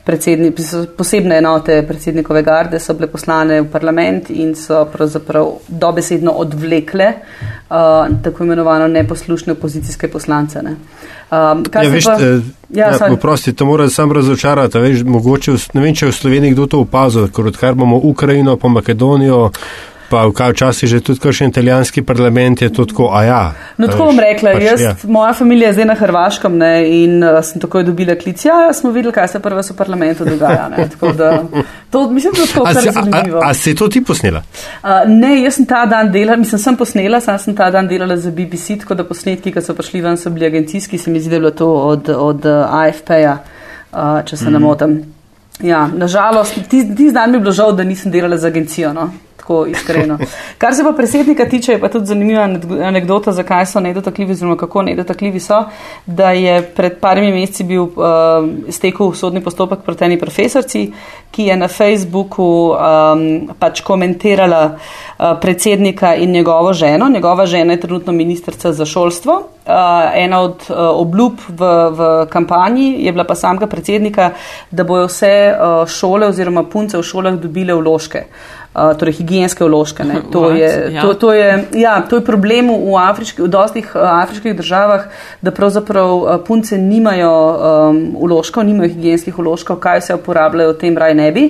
predsednik, posebne enote predsednikove garde so bile poslane v parlament in so pravzaprav dobesedno odvlekle uh, tako imenovano neposlušne opozicijske poslance. Ne. Um, ja, veš, pa, eh, ja, ja, prosti, to mora sam razočarati. Veš, mogoče, ne vem, če v Sloveniji kdo to opazil, ker odkar imamo Ukrajino pa Makedonijo, Pa včasih že tudi kakšen italijanski parlament je to tako, a ja. No, tako bom rekla, pač, jaz, ja. moja familija je zdaj na Hrvaškem ne, in uh, sem takoj dobila klic, ja, smo videli, kaj se prvo v parlamentu dogaja. Ne, da, to, mislim, da je to kar zanimivo. A, a si to ti posnela? Uh, ne, jaz sem ta dan delala, mislim, sem posnela, sam sem ta dan delala za BBC, tako da posnetki, ki so prišli ven, so bili agencijski, se mi zdi, da je bilo to od, od uh, AFP-ja, uh, če se mm. ne motim. Ja, nažalost, ti, ti dan mi je bilo žal, da nisem delala za agencijo. No? Tako iskreno. Kar se pa predsednika tiče, je pa tudi zanimiva anekdota, zakaj so nedotakljivi, oziroma kako nedotakljivi so, da je pred parimi meseci bil uh, stekel sodni postopek proti eni profesorci, ki je na Facebooku um, pač komentirala uh, predsednika in njegovo ženo. Njegova žena je trenutno ministrica za šolstvo. Uh, ena od uh, obljub v, v kampanji je bila pa samega predsednika, da bojo vse uh, šole oziroma punce v šolah dobile vložke. Uh, torej higijenske vložke. To, ja. to, to, ja, to je problem v, afriški, v dostih afriških državah, da pravzaprav punce nimajo um, vložkov, nimajo higijenskih vložkov, kaj se uporabljajo, tem raj ne bi.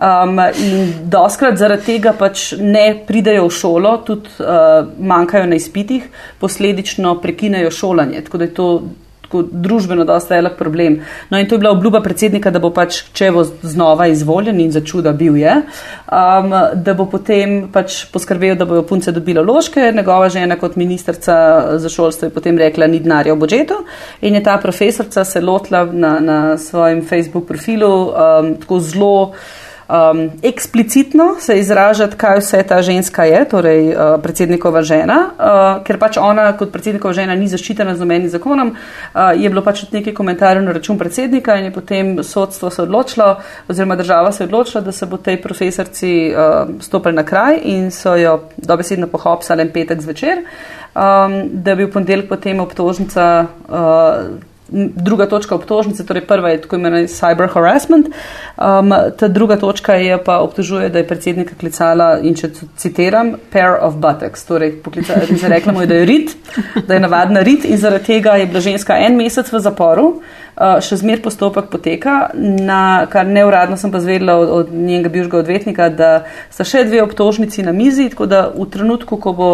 Um, in doskrat zaradi tega pač ne pridajo v šolo, tudi uh, manjkajo na izpitih, posledično prekinejo šolanje. Tako da je to tako družbeno dosta velik problem. No in to je bila obljuba predsednika, da bo pač, če bo znova izvoljen in za čuda bil je, um, da bo potem pač poskrbel, da bojo punce dobile ložke. Njegova žena kot ministrica za šolstvo je potem rekla, ni denarja v budžetu in je ta profesorca se lotila na, na svojem Facebook profilu um, tako zelo um, eksplicitno se izražati, kaj vse ta ženska je, torej uh, predsednikova žena, uh, ker pač ona kot predsednikova žena ni zaščitena z omenim zakonom, uh, je bilo pač nekaj komentarjev na račun predsednika in je potem sodstvo se odločilo, oziroma država se je odločila, da se bo tej profesorci uh, stopili na kraj in so jo dobesedno pohopsali en petek zvečer. Um, da bi v ponedeljek potem obtožnica uh, druga točka obtožnice, torej prva je tako imenovana cyber harassment, um, ta druga točka je pa obtožuje, da je predsednika klicala in če citiram, pair of buttocks, torej poklicala, je rekla mu, da je rit, da je navadna rit in zaradi tega je bila ženska en mesec v zaporu. Uh, še zmer postopek poteka, na kar neuradno sem pa zvedela od, od njenega bivšega odvetnika, da sta še dve obtožnici na mizi, tako da v trenutku, ko bo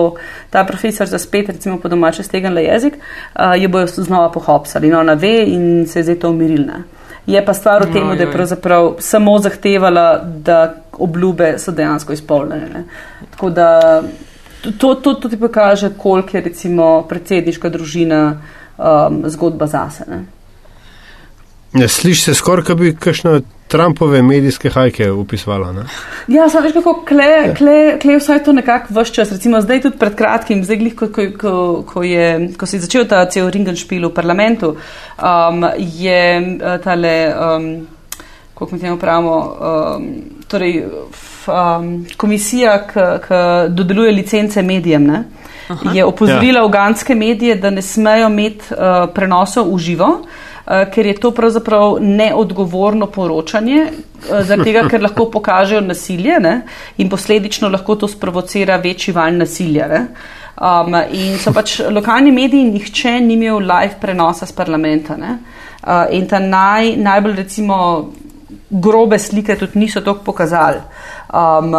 ta profesor za spet, recimo po domače stegenla jezik, uh, jo bojo znova pohopsali. No, ona ve in se je zdaj to umirilna. Je pa stvar v tem, da je pravzaprav samo zahtevala, da obljube so dejansko izpolnjene. Tako da to, to, to ti pokaže, koliko je recimo predsedniška družina um, zgodba zase. Ne? Ja, Slišiš se skoraj, kot bi kakšno Trumpove medijske hajke upisvala. Ne? Ja, samo veš, kako kle, kle, kle vsaj to nekako vse čas. Recimo zdaj tudi pred kratkim, zdaj glih, ko, ko, ko, ko, je, ko si začel ta cel ringenšpil v parlamentu, um, je uh, tale, um, kako mi temu pravimo, um, torej um, komisija, ki dodeluje licence medijem, ne, je opozorila ja. uganske medije, da ne smejo imeti uh, prenosov v živo. Uh, ker je to pravzaprav neodgovorno poročanje, uh, zaradi tega, ker lahko pokažejo nasilje ne? in posledično lahko to sprovocira večji val nasilja. Um, in so pač lokalni mediji, nihče ni imel live prenosa z parlamenta. Uh, in ta naj, najbolj recimo grobe slike tudi niso tako pokazali. Um,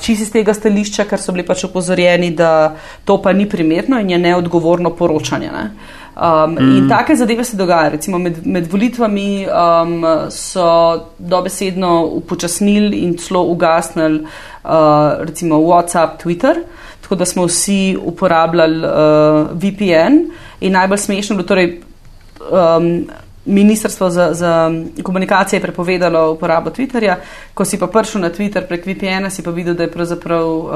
Čisto iz tega stališča, ker so bili pač opozorjeni, da to pa ni primerno in je neodgovorno poročanje. Ne? Um, mm. In take zadeve se dogajajo. Recimo med, med volitvami um, so dobesedno upočasnili in celo ugasnili uh, recimo WhatsApp, Twitter, tako da smo vsi uporabljali uh, VPN in najbolj smešno bilo torej. Um, Ministrstvo za, za komunikacije je prepovedalo uporabo Twitterja, ko si pa prišel na Twitter prek VPN-a, si pa videl, da je pravzaprav uh,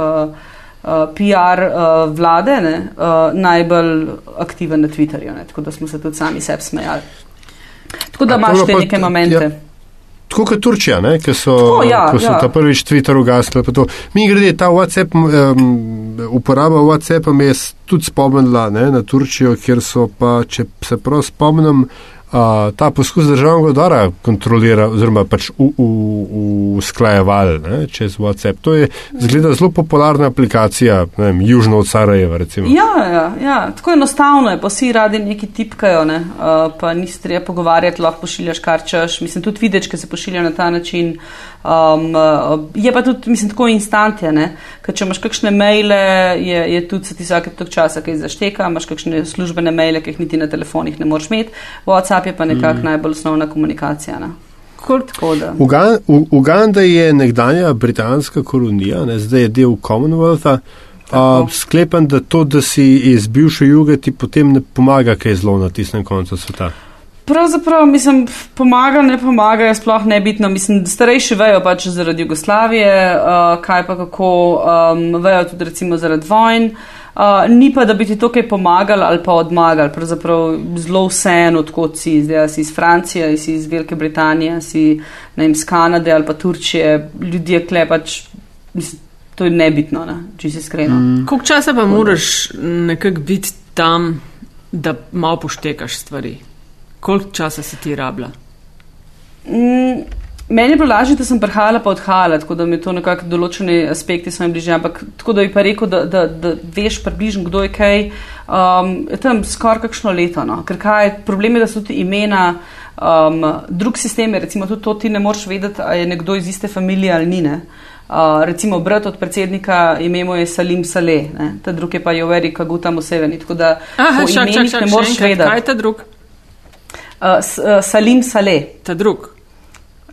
PR uh, vlade ne, uh, najbolj aktiven na Twitterju, ne, tako da smo se tudi sami sebi smejali. Tako da imaš te neke momente. Ja. Tako kot Turčija, ki so, tako, ja, so ja. ta prvič Twitter ugasnili. Mi grede ta WhatsApp, um, uporaba WhatsAppa me je tudi spomnila ne, na Turčijo, kjer so pa, če se prav spomnim, ta poskus državnega udara kontrolira oziroma pač usklajeval čez WhatsApp. To je zgleda zelo popularna aplikacija, ne vem, južno od Sarajeva recimo. Ja, ja, ja, tako enostavno je, pa vsi radi neki tipkajo, ne? uh, pa nisi treba pogovarjati, lahko pošiljaš kar češ. Mislim, tudi vidiš, ki se pošilja na ta način. Um, je pa tudi, mislim, tako instantje, ker če imaš kakšne maile, je, je tudi se ti vsake tok časa kaj zašteka, imaš kakšne službene maile, ki jih niti na telefonih ne moreš imeti. WhatsApp je pa nekako mm. najbolj osnovna komunikacija. Ne? Uganda je nekdanja britanska kolonija, ne, zdaj je del Commonwealtha. Uh, sklepam, da to, da si iz bivše juge, ti potem ne pomaga, kaj je zelo na tistem koncu sveta. Pravzaprav, mislim, pomaga, ne pomaga, je sploh nebitno. Mislim, starejši vejo pač zaradi Jugoslavije, uh, kaj pa kako um, vejo tudi recimo zaradi vojn. Uh, ni pa, da bi ti to kaj pomagali ali pa odmagali. Pravzaprav zelo vseeno, odkot si, zdaj si iz Francije, si iz Velike Britanije, si vem, iz Kanade ali pa Turčije, ljudje klepač. Mislim, to je nebitno, ne? če si iskreno. Mm. Koliko časa pa moraš nekako biti tam, da malo poštekaš stvari? Koliko časa si ti rabila? Mm, meni je bilo lažje, da sem prihajala pa odhajala, tako da mi to nekako določeni aspekti so mi bližje. Ampak tako da bi pa rekel, da, da, da veš približno, kdo je kaj, um, je tam skoraj kakšno leto. No? Ker kaj, problem je, da so tudi imena. Um, drug sistem je, recimo, tudi to ti ne moreš vedeti, ali je nekdo iz iste družine ali ni. Uh, recimo, brat od predsednika imemo je Salim Saleh, ta drugi je pa Joveri Kaguta Museveni. Tako da Aha, šak, šak, šak, ne moreš vedeti. Kaj je ta drugi? Uh, Salim Saleh. Ta drug.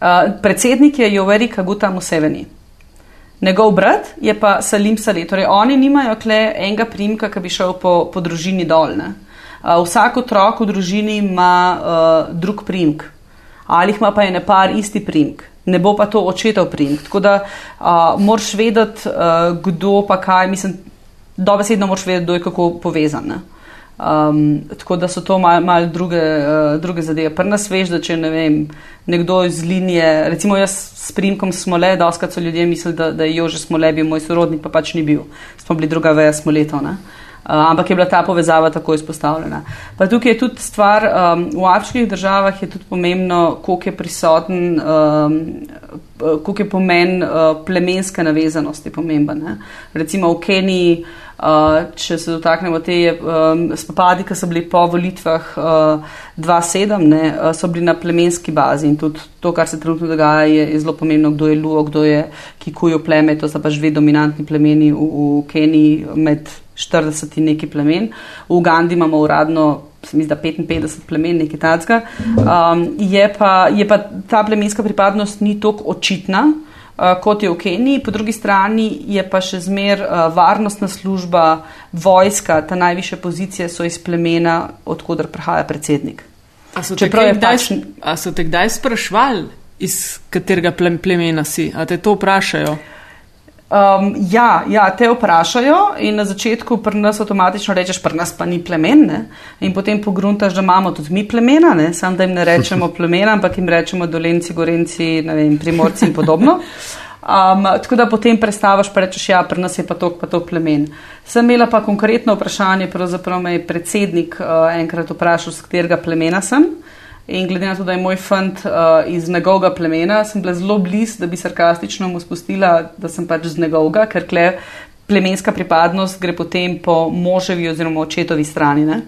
Uh, predsednik je Joveri Kaguta Museveni. Njegov brat je pa Salim Saleh. Torej, oni nimajo kle enega primka, ki bi šel po, po družini dolne. Uh, vsak otrok v družini ima uh, drug primk. Ali ima pa ene par isti primk. Ne bo pa to očetov primk. Tako da uh, moraš vedeti, uh, kdo pa kaj. Mislim, dobesedno moraš vedeti, kdo je kako povezan. Ne? Um, tako da so to malo mal druge, uh, druge zadeve. Prvo nas veš, da če ne vem, nekdo iz linije, recimo jaz s primkom smole, da oskrat so ljudje mislili, da, da je Jože smole bil moj sorodnik, pa pač ni bil. Smo bili druga veja smoleto. Uh, ampak je bila ta povezava tako izpostavljena. Pa tukaj je tudi stvar, um, v afriških državah je tudi pomembno, koliko je prisoten um, koliko je pomen uh, plemenske navezanosti pomemben. Ne? Recimo v Keniji, uh, če se dotaknemo te um, spopadi, ki so bili po volitvah uh, 2-7, uh, so bili na plemenski bazi in tudi to, kar se trenutno dogaja, je, je zelo pomembno, kdo je Luo, kdo je Kikujo pleme, to so pač dve dominantni plemeni v, v Keniji med 40 in neki plemen. V Ugandi imamo uradno se mi zdi, 55 plemen, nekaj takega. Um, je, je pa ta plemenska pripadnost ni tako očitna. Uh, kot je v Keniji, po drugi strani je pa še zmer uh, varnostna služba, vojska, ta najviše pozicije so iz plemena, odkudar prihaja predsednik. A so te kdaj, pač... kdaj sprašvali, iz katerega plemena si? A te to vprašajo? Um, ja, ja, te vprašajo in na začetku pri nas avtomatično rečeš, pri nas pa ni plemen. Ne? In potem pogruntaš, da imamo tudi mi plemena, ne? sam da jim ne rečemo plemena, ampak jim rečemo dolenci, gorenci, vem, primorci in podobno. Um, tako da potem predstaviš, pa rečeš, ja, pri nas je pa to, pa to plemen. Sem imela pa konkretno vprašanje, pravzaprav me je predsednik uh, enkrat vprašal, z katerega plemena sem. In glede na to, da je moj fant uh, iz njegovega plemena, sem bila zelo blizu, da bi sarkastično mu spustila, da sem pač z njegovega, ker kle plemenska pripadnost gre potem po moževi oziroma očetovi strani. Ne?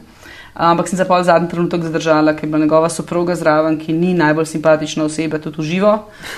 Ampak sem se pa v zadnji trenutek zadržala, ker je bila njegova soproga zraven, ki ni najbolj simpatična oseba, tudi uživo.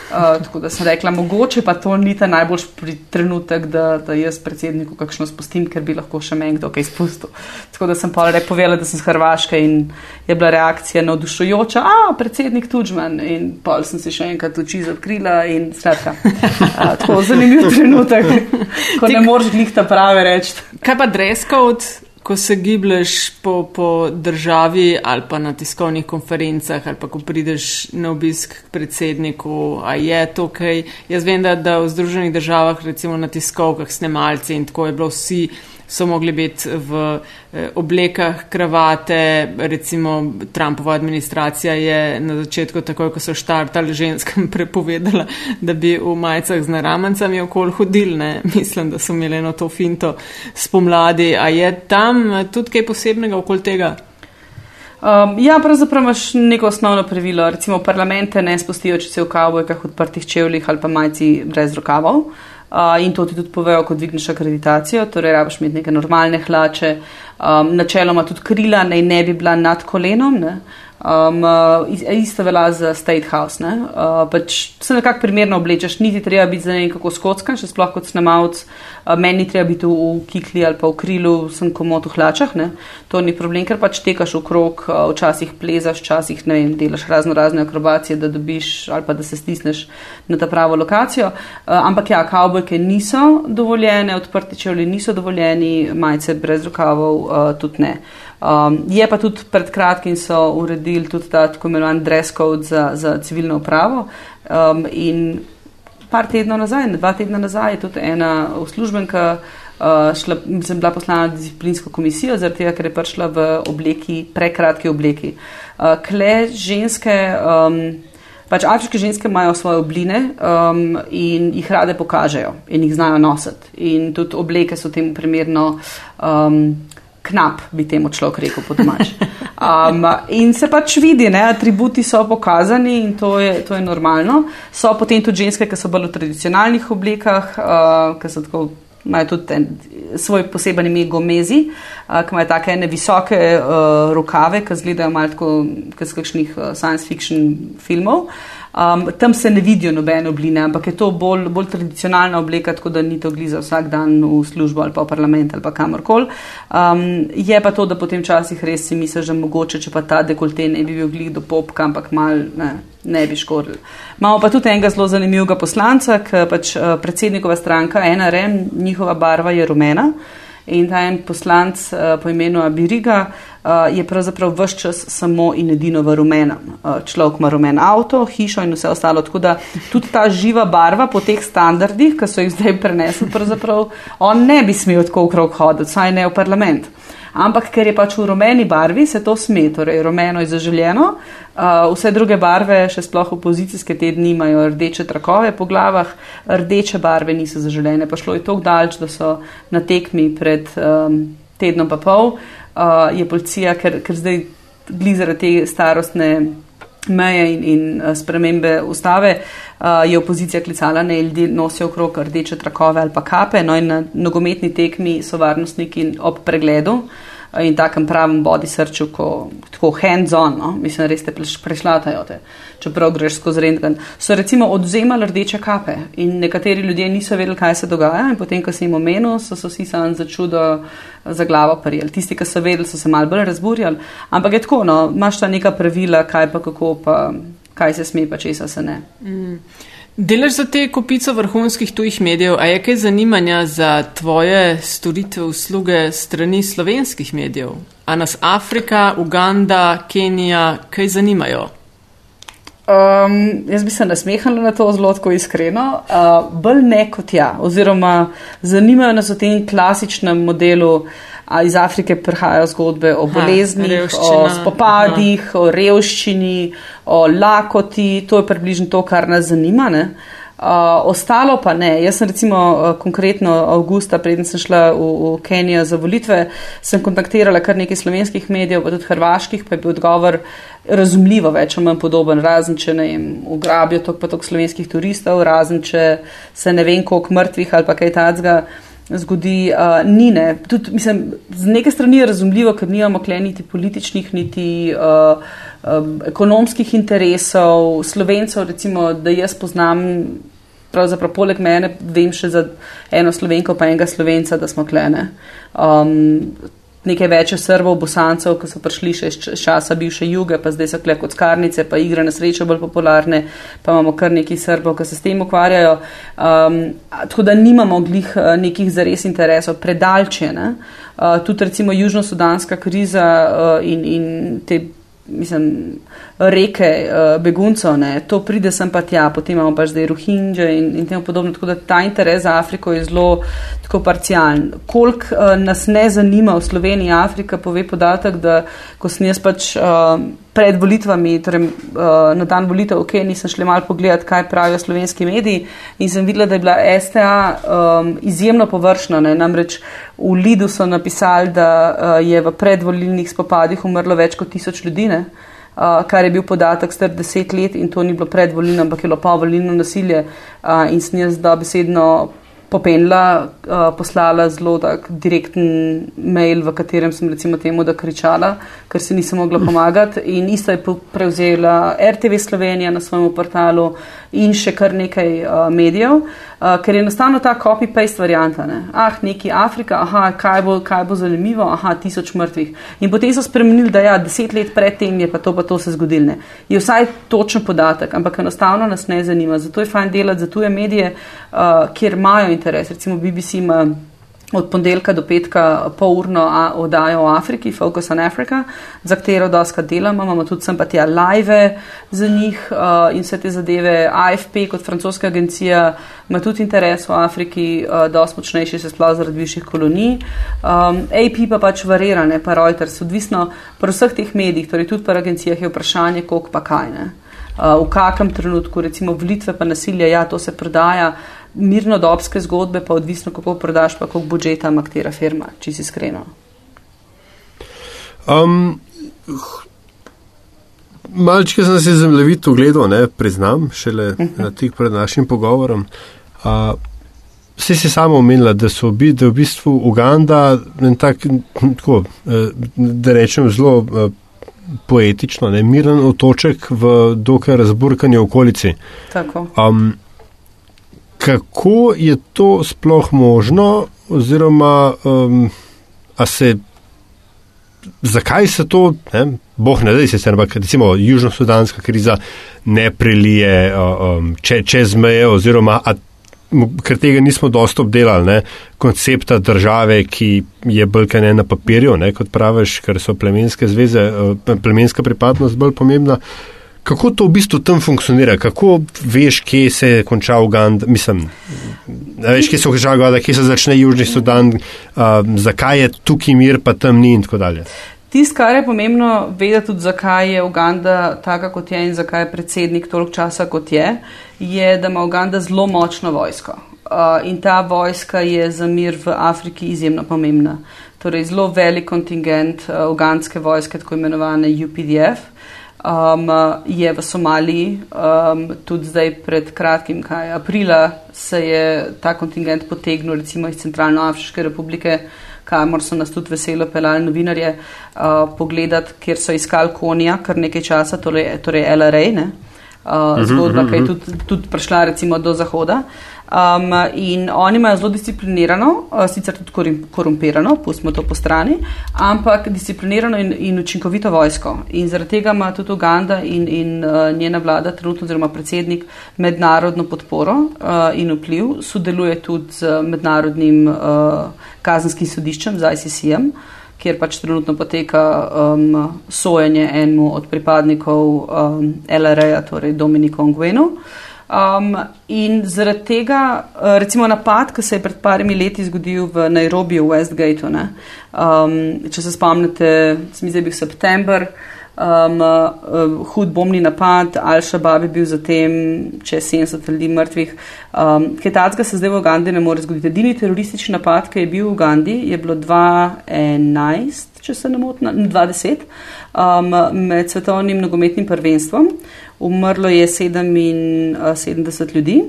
Uh, tako da sem rekla, mogoče pa to ni ta najboljši trenutek, da, da jaz predsedniku kakšno spustim, ker bi lahko še meni kdo kaj spustil. Tako da sem pa povedala, da sem z Hrvaške in je bila reakcija navdušujoča, a predsednik Tučman in pol sem se še enkrat oči zakrila in skratka. Uh, tako zanimiv trenutek, ko ne moreš glih ta prave reči. Kaj pa dress code? Ko se giblješ po, po državi ali pa na tiskovnih konferencah ali pa ko prideš na obisk k predsedniku, a je to kaj. Jaz vem, da, da v Združenih državah, recimo na tiskovkah, snemalci in tako je bilo vsi so mogli biti v eh, oblekah, kravate. Recimo Trumpova administracija je na začetku, takoj ko so štartali, ženskam prepovedala, da bi v majicah z naramancami okoli hodili. Mislim, da so imeli eno to finto spomladi. A je tam tudi kaj posebnega okoli tega? Um, ja, pravzaprav imaš neko osnovno pravilo. Recimo parlamente ne spustijo, če se v kavbojkah, odprtih čevljih ali pa majci brez rokavov. Uh, in to ti tudi povejo, ko dvigneš akreditacijo, torej rabiš imeti neke normalne hlače, um, načeloma tudi krila naj ne bi bila nad kolenom. Ne? Um, uh, isto velja za State House. Uh, pač se nekako primerno oblečeš, niti treba biti za nekako skocka, še sploh kot snemalc. Uh, meni treba biti v, v kikli ali pa v krilu, sem komot v hlačah. Ne? To ni problem, ker pač tekaš okrog, uh, včasih plezaš, včasih ne vem, delaš razno razne akrobacije, da dobiš ali pa da se stisneš na ta pravo lokacijo. Uh, ampak ja, kavbojke niso dovoljene, odprti čevlji niso dovoljeni, majice brez rokavov uh, tudi ne. Um, je pa tudi pred kratkim so uredili tudi ta tako imenovan dress code za, za civilno upravo. Um, in par tednov nazaj, dva tedna nazaj, je tudi ena uslužbenka uh, šla, sem bila poslana na disciplinsko komisijo, zaradi tega, ker je prišla v obleki, prekratki obleki. Uh, kle ženske. Um, Pač afriške ženske imajo svoje obline um, in jih rade pokažejo in jih znajo nositi. In tudi obleke so temu primerno um, knap, bi temu človek rekel po domač. Um, in se pač vidi, ne, atributi so pokazani in to je, to je normalno. So potem tudi ženske, ki so bolj v tradicionalnih oblekah, uh, ki so tako. Imajo tudi ten, svoj poseben ime gomezi, uh, ki imajo take ene visoke uh, rokave, ki izgledajo malo kot iz kakšnih uh, science fiction filmov. Uh, Um, tam se ne vidijo nobene obline, ampak je to bolj, bolj tradicionalna obleka, tako da ni to gliza vsak dan v službo ali pa v parlament ali pa kamorkoli. Um, je pa to, da potem včasih res si misliš, da mogoče, če pa ta dekolte ne bi bil glih do popka, ampak mal ne, ne bi škodil. Imamo pa tudi enega zelo zanimivega poslanca, ki pač uh, predsednikova stranka, ena rem, njihova barva je rumena. In ta en poslanc uh, po imenu Abiriga uh, je pravzaprav vse čas samo in edino v rumenem. Uh, človek ima rumen avto, hišo in vse ostalo. Tako da tudi ta živa barva po teh standardih, ki so jih zdaj prenesli, pravzaprav on ne bi smel tako okrog hoditi, saj ne v parlament. Ampak ker je pač v rumeni barvi, se to sme, torej rumeno je zaželjeno. Uh, vse druge barve, še sploh opozicijske tedni, imajo rdeče trakove po glavah, rdeče barve niso zaželjene. Pa šlo je tako dalč, da so na tekmi pred um, tednom pa pol, uh, je policija, ker, ker zdaj glizara te starostne meje in, in spremembe ustave, je opozicija klicala, da ljudje nosijo okrog rdeče trakove ali pa kape, no in na nogometni tekmi so varnostniki ob pregledu in takem pravem body searchu, ko tako hands-on, no? mislim, res te prešlatajo te, čeprav greš skozi rentgen. So recimo odzemali rdeče kape in nekateri ljudje niso vedeli, kaj se dogaja in potem, ko se jim omenil, so se vsi sami za čudo za glavo prijeli. Tisti, ki so vedeli, so se mal bolj razburjali, ampak je tako, no, imaš ta neka pravila, kaj pa kako pa, kaj se sme pa česa se ne. Mm. Delaš za te kopico vrhunskih tujih medijev, a je kaj zanimanja za tvoje storitve, usluge strani slovenskih medijev? A nas Afrika, Uganda, Kenija kaj zanimajo? Um, jaz bi se nasmehala na to zelo iskreno, uh, bolj ne kot ja, oziroma zanimajo nas v tem klasičnem modelu. Uh, iz Afrike prihajajo zgodbe o boleznih, ha, o spopadih, ha. o revščini, o lakoti. To je približno to, kar nas zanima. Ne? Uh, ostalo pa ne. Jaz sem recimo uh, konkretno avgusta, preden sem šla v, v Kenijo za volitve, sem kontaktirala kar nekaj slovenskih medijev, pa tudi hrvaških, pa je bil odgovor razumljivo več ali manj podoben, razen če ne jim ugrabijo tok pa tok slovenskih turistov, razen če se ne vem koliko mrtvih ali pa kaj tacga zgodi, uh, ni ne. Tudi, mislim, z neke strani je razumljivo, ker nimamo kle niti političnih, niti uh, um, ekonomskih interesov, slovencev, recimo, da jaz poznam. Pravzaprav, poleg mene, vem še za eno slovenko, pa enega slovenca, da smo klene. Um, nekaj več srbov, bosancev, ki so prišli še iz časa bivše juge, pa zdaj so kle kot skarnice, pa igre na srečo bolj popularne, pa imamo kar nekaj srbov, ki se s tem ukvarjajo. Um, tako da nimamo glih uh, nekih zares interesov predaljčene. Uh, tudi recimo južno-sudanska kriza uh, in, in te mislim, reke uh, beguncev, ne, to pride sem pa tja, potem imamo pač zdaj Rohingje in, in temu podobno, tako da ta interes za Afriko je zelo tako parcialen. Kolik uh, nas ne zanima v Sloveniji Afrika, pove podatek, da ko sem jaz pač uh, pred volitvami, torej uh, na dan volitev, ok, nisem šli mal pogledat, kaj pravijo slovenski mediji in sem videla, da je bila STA um, izjemno površna, ne, namreč v Lidu so napisali, da uh, je v predvolilnih spopadih umrlo več kot tisoč ljudi. Ne. Uh, kar je bil podatek star deset let in to ni bilo predvolilno, ampak je bilo pa volilno nasilje uh, in sem jaz da besedno popenila, uh, poslala zelo tak direkten mail, v katerem sem recimo temu, da kričala, ker si nisem mogla pomagati in isto je prevzela RTV Slovenija na svojem portalu in še kar nekaj uh, medijev, uh, ker je enostavno ta copy-paste varianta. Ne? Ah, neki Afrika, aha, kaj bo, kaj bo zanimivo, aha, tisoč mrtvih. In potem so spremenili, da ja, deset let predtem je pa to pa to se zgodilo. Je vsaj točen podatek, ampak enostavno nas ne zanima. Zato je fajn delati za tuje medije, uh, kjer imajo interes. Recimo BBC ima od ponedeljka do petka polurno oddajo o Afriki, Focus on Africa, za katero doska delamo. Imamo tudi sem pa tja live za njih uh, in vse te zadeve. AFP kot francoska agencija ima tudi interes v Afriki, uh, dosti močnejši se sploh zaradi višjih kolonij. Um, AP pa pač varirane, pa Reuters, odvisno pri vseh teh medijih, torej tudi pri agencijah je vprašanje, koliko pa kaj ne. Uh, v kakem trenutku, recimo volitve pa nasilje, ja, to se prodaja mirnodobske zgodbe, pa odvisno, kako prodaš, pa koliko budžeta ima katera firma, če si iskreno. Um, Malčke sem se zemljevito gledal, ne, priznam, šele uh -huh. tik pred našim pogovorom. Uh, Vsi si samo omenila, da so bi, da v bistvu Uganda, tak, tako, eh, da rečem zelo eh, poetično, ne, miren otoček v dokaj razburkani okolici. Tako. Um, kako je to sploh možno, oziroma um, se, zakaj se to, ne, boh ne da se, ampak recimo južno-sudanska kriza ne prelije um, če, čez meje, oziroma a, ker tega nismo dosto obdelali, ne, koncepta države, ki je bolj kaj ne na papirju, ne, kot praviš, ker so plemenske zveze, uh, plemenska pripadnost bolj pomembna. Kako to v bistvu tam funkcionira? Kako veš, kje se je končal Uganda? Mislim, veš, kje se je končal Uganda, kje se začne Južni Sudan, uh, zakaj je tukaj mir, pa tam ni in tako dalje. Tisto, kar je pomembno vedeti tudi, zakaj je Uganda taka, kot je in zakaj je predsednik toliko časa, kot je, je, da ima Uganda zelo močno vojsko. Uh, in ta vojska je za mir v Afriki izjemno pomembna. Torej, zelo velik kontingent uh, ugandske vojske, tako imenovane UPDF. Um, je v Somaliji, um, tudi zdaj pred kratkim, kaj aprila, se je ta kontingent potegnil recimo iz Centralnoafriške republike, kamor so nas tudi veselo pelali novinarje uh, pogledati, kjer so iskali konja kar nekaj časa, torej, torej LRA, ne? Uh, zgodba, ki je tudi, tudi prišla recimo do zahoda. Um, in oni imajo zelo disciplinirano, uh, sicer tudi korumpirano, pustimo to po strani, ampak disciplinirano in, in učinkovito vojsko. In zaradi tega ima tudi Uganda in, in uh, njena vlada, trenutno oziroma predsednik, mednarodno podporo uh, in vpliv, sodeluje tudi z mednarodnim uh, kazenskim sodiščem, z ICC-em. Kjer pač trenutno poteka um, sojenje enemu od pripadnikov um, LRA, torej Dominiku Ongvenu. Uh, Um, in zaradi tega, uh, recimo napad, ki se je pred parimi leti zgodil v Nairobi, v Westgateu, um, če se spomnite, mi zdaj bil september, um, uh, hud bombni napad, Al-Shabaab je bil zatem, če je 70 ljudi mrtvih. Um, kaj tacga se zdaj v Ugandi ne more zgoditi. Edini teroristični napad, ki je bil v Ugandi, je bilo 2011, če se ne motim, 2010, um, med svetovnim nogometnim prvenstvom umrlo je 77 ljudi.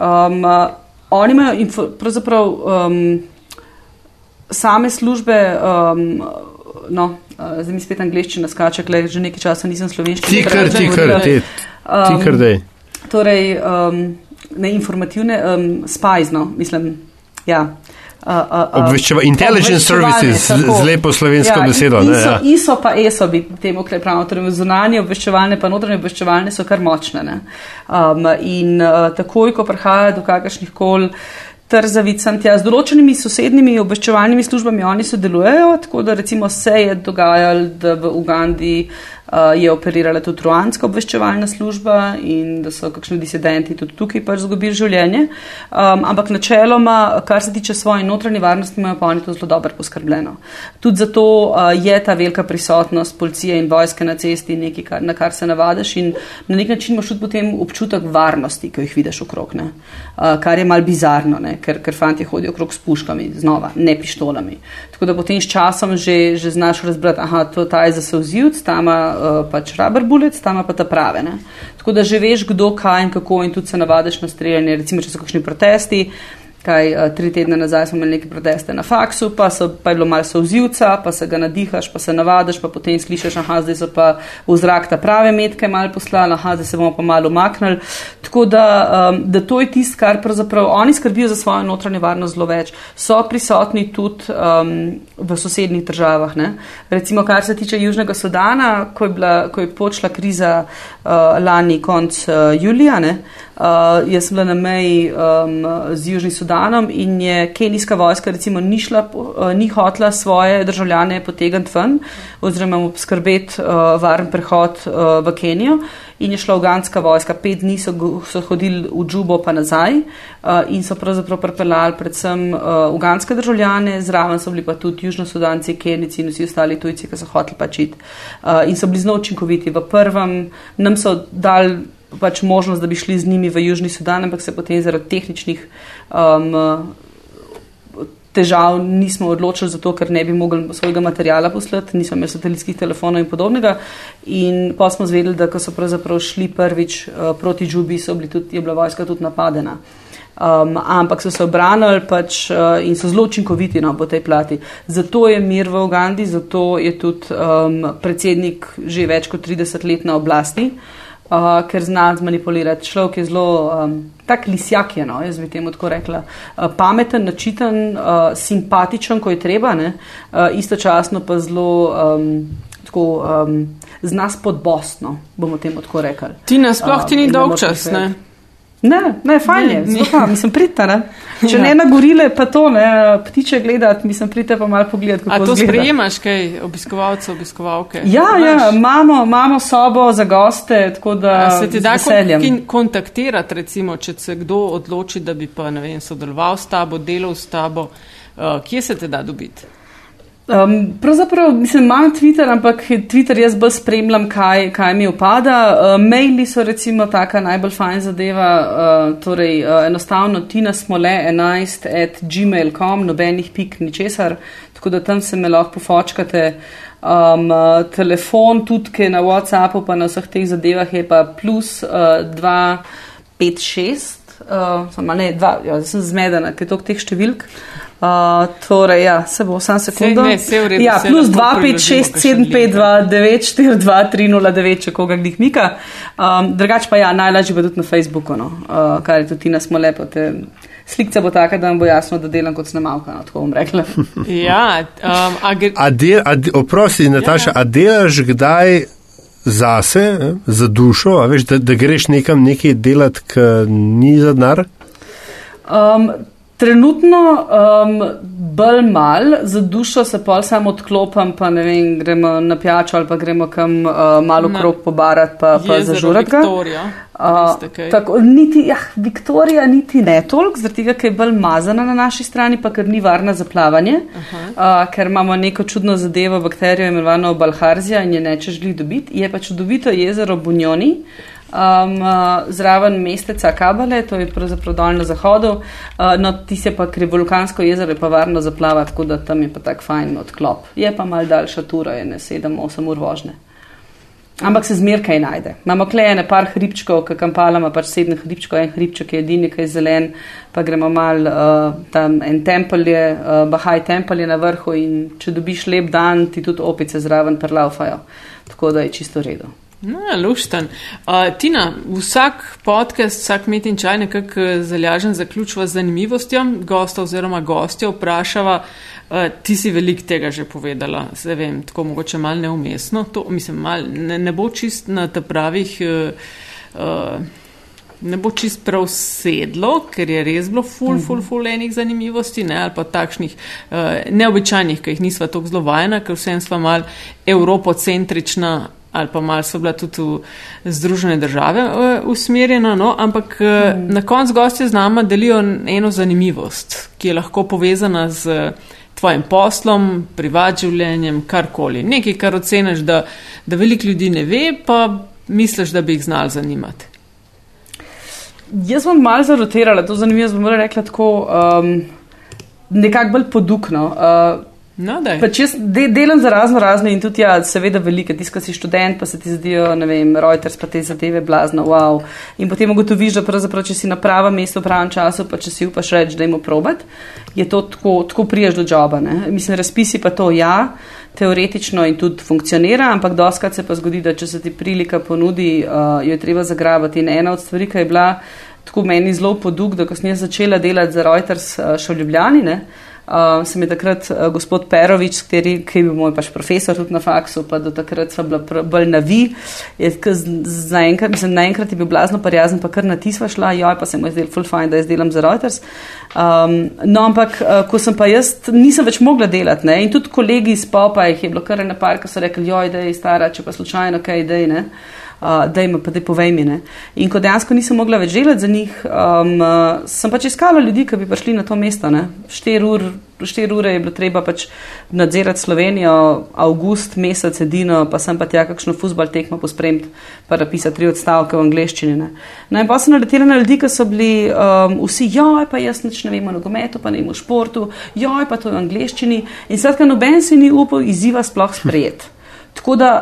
Um, oni imajo pravzaprav um, same službe, um, no, uh, zdaj mi spet angliščina skače, ker že nekaj časa nisem slovenščina. Ti kar, ti kar, ti kar, da je. Torej, um, ne informativne, um, spajzno, mislim, ja. Obveščeva, intelligence services, z lepo slovensko ja, besedo. ISO, ne, ja. ISO pa ESO bi temu kaj pravimo, torej zunanje obveščevalne pa notranje obveščevalne so kar močne. Um, in uh, takoj, ko prihaja do kakršnih kol trzavic, z določenimi sosednjimi obveščevalnimi službami oni sodelujejo, tako da recimo se je dogajalo, da v Ugandi uh, uh, je operirala tudi ruanska obveščevalna služba in da so kakšni disidenti tudi tukaj pač zgubili življenje. Um, ampak načeloma, kar se tiče svoje notranje varnosti, imajo pa oni to zelo dobro poskrbljeno. Tudi zato uh, je ta velika prisotnost policije in vojske na cesti nekaj, kar, na kar se navadaš in na nek način imaš tudi potem občutek varnosti, ki jih vidiš okrog, uh, kar je mal bizarno, ne? ker, ker fanti hodijo okrog s puškami, znova, ne pištolami. Tako da potem s časom že, že znaš razbrati, aha, to ta je za sozivc, ta ima uh, pač rubber bullets, tam pa ta prave. Ne? Tako da že veš, kdo kaj in kako in tudi se navadiš na streljanje, recimo, če so kakšni protesti. Kaj, uh, tri tedne nazaj smo imeli neke proteste na faksu, pa, so, pa je bilo malo sozivca, pa se ga nadihaš, pa se navadiš, pa potem slišiš, aha, zdaj so pa v zrak ta prave metke malo poslali, aha, zdaj se bomo pa malo umaknili. Tako da, um, da to je tisto, kar pravzaprav oni skrbijo za svojo notranjo varnost zelo več. So prisotni tudi um, v sosednjih državah. Ne? Recimo, kar se tiče Južnega Sudana, ko je, bila, ko je počela kriza uh, lani konc uh, julija, ne? Uh, jaz sem bila na meji um, z Južnim Sudanom in je kenijska vojska recimo ni, šla, uh, ni hotla svoje državljane potegniti ven oziroma skrbeti uh, varen prehod uh, v Kenijo in je šla uganska vojska. Pet dni so, so hodili v Džubo pa nazaj uh, in so pravzaprav pripeljali predvsem uh, uganske državljane, zraven so bili pa tudi južnosudanci, kenici in vsi ostali tujci, ki so hoteli pačiti uh, in so bili zelo učinkoviti. V prvem nam so dali pač možnost, da bi šli z njimi v Južni Sudan, ampak se potem zaradi tehničnih um, težav nismo odločili, zato ker ne bi mogli svojega materijala poslati, nismo imeli satelitskih telefonov in podobnega. In pa smo zvedeli, da ko so pravzaprav šli prvič uh, proti Džubi, tudi, je bila vojska tudi napadena. Um, ampak so se obranili pač, uh, in so zelo učinkoviti no, po tej plati. Zato je mir v Ugandi, zato je tudi um, predsednik že več kot 30 let na oblasti. Uh, uh, ker zna zmanipulirati. Človek je zelo um, tak lisjak, je, no, jaz bi temu tako rekla. Uh, pameten, načiten, uh, simpatičen, ko je treba, ne, uh, istočasno pa zelo. Um, Tako um, z nas podbostno, bomo temu tako rekli. Ti nasploh ti ni dolg čas, ne? Ne, ne, fajn je, zelo mislim, pridite, ne. Če ja. ne na gorile, pa to, ne, ptiče gledati, mislim, pridite pa malo pogledati, kako je. A to zgleda. sprejemaš kaj, obiskovalce, obiskovalke? Ja, ja, imamo, imamo sobo za goste, tako da A se ti da kon kontaktirati, recimo, če se kdo odloči, da bi pa, ne vem, sodeloval s tabo, delal s tabo, uh, kje se te da dobiti? Um, pravzaprav mislim, imam Twitter, ampak Twitter jaz bolj spremljam, kaj, kaj mi upada. Uh, maili so recimo taka najbolj fajn zadeva, uh, torej uh, enostavno tina smo le 11 at gmail.com, nobenih pik ničesar, tako da tam se me lahko pofočkate. Um, uh, telefon tudi, ki je na WhatsAppu, pa na vseh teh zadevah je pa plus uh, 256, uh, samo ne, dva, ja, sem zmedena, ker je to teh številk. Uh, torej, ja, se bo vsem sekundom. Ne, se v redu. Ja, plus 2, 5, 6, 7, 5, 2, 9, 4, 2, 3, 0, 9, če koga glih mika. Um, drugač pa ja, najlažje pa tudi na Facebooku, no, uh, kar je tudi nas smo lepo. Te, Slikca bo taka, da vam bo jasno, da delam kot snemalka, no, tako bom rekla. ja, um, a gre. A del, a, de- oprosti, Nataša, a delaš kdaj zase, eh, za dušo, a veš, da, da greš nekam nekaj delati, ki ni za denar? Um, trenutno um, bolj mal, za dušo se pol samo odklopam, pa ne vem, gremo na pijačo ali pa gremo kam uh, malo Na krok pobarati, pa, pa zažurati. Uh, tako, niti, ja, Viktorija niti ne toliko, zaradi tega, ker je bolj mazana na naši strani, pa ker ni varna za plavanje, uh, ker imamo neko čudno zadevo, bakterijo imenovano Balharzija in je neče želi dobiti. Je pa čudovito jezero Bunjoni. Um, zraven mesteca Kabale, to je pravzaprav dol na zahodu, uh, no ti se pa, je vulkansko jezero, je pa varno zaplavati, tako da tam je pa tak fajn odklop. Je pa mal daljša tura, je ne 7-8 ur vožnje. Ampak se zmer kaj najde. Imamo klejene par hribčkov, ki kampala ima pač sedem hribčkov, en hribček je edini, ki je zelen, pa gremo mal uh, tam en tempelj je, uh, Bahaj tempelj je na vrhu in če dobiš lep dan, ti tudi opice zraven prlaufajo. Tako da je čisto v redu. No, lušten. Uh, Tina, vsak podcast, vsak met in čaj nekako eh, zalažen zaključva z zanimivostjo. Gosta oziroma gostja vprašava, uh, ti si veliko tega že povedala, se vem, tako mogoče mal neumestno. To, mislim, mal, ne, ne bo čist na te pravih. Uh, uh, Ne bo čist prav sedlo, ker je res bilo ful, ful, ful enih zanimivosti, ne, ali pa takšnih uh, neobičajnih, ki jih nisva tako zelo vajena, ker vsem sva mal evropocentrična ali pa mal so bila tudi v Združene države uh, usmerjena, no, ampak mm. na koncu gostje z nama delijo eno zanimivost, ki je lahko povezana z tvojim poslom, privat življenjem, karkoli. Nekaj, kar oceniš, da, da veliko ljudi ne ve, pa misliš, da bi jih znal zanimati. Jaz bom malo zarotirala, to zanimivo, bom rekla tako um, nekako bolj podukno. Uh, No. Pač jaz de, delam za razno razne in tudi, ja, seveda, velike. Ti, ki si študent, pa se ti zdijo, ne vem, Reuters, pa te zadeve, blazno, wow. In potem ugotoviš, da pravzaprav, če si na pravem mestu, v pravem času, pa če si upaš reči, da jim probat, je to tako, tako priješ do joba. Ne? Mislim, razpisi pa to ja, teoretično in tudi funkcionira, ampak doskrat se pa zgodi, da če se ti prilika ponudi, uh, jo je treba zagrabati. In ena od stvari, ki je bila tako meni zelo podug, da ko sem jaz začela delati za Reuters uh, še v Ljubljani, ne? Uh, sem je takrat uh, gospod Perovič, kateri, ki je bil moj pač profesor tudi na faksu, pa do takrat sva bila bolj na vi. Je, Zaenkrat, mislim, naenkrat je bil blazno prijazen, pa kar na ti sva šla, joj, pa se mu je zdel full fine, da jaz delam za Reuters. Um, no, ampak, uh, ko sem pa jaz, nisem več mogla delati, ne, in tudi kolegi iz popa jih je bilo kar ena par, ki so rekli, joj, da je stara, če pa slučajno kaj, da je, ne. Uh, da jim pa te povej mi. Ne. In ko dejansko nisem mogla več delati za njih, um, uh, sem pač iskala ljudi, ki bi prišli na to mesto. Štiri ur, štir ure je bilo treba pač nadzirati Slovenijo, avgust, mesec, edino, pa sem pa tja kakšno futbal tekmo pospremiti, pa napisati tri odstavke v angleščini. Ne. No in pa sem naletela na ljudi, ki so bili um, vsi, joj, pa jaz nič ne vem o nogometu, pa ne vem o športu, joj, pa to v angleščini. In skratka, noben si ni upal izziva sploh sprejeti. Tako da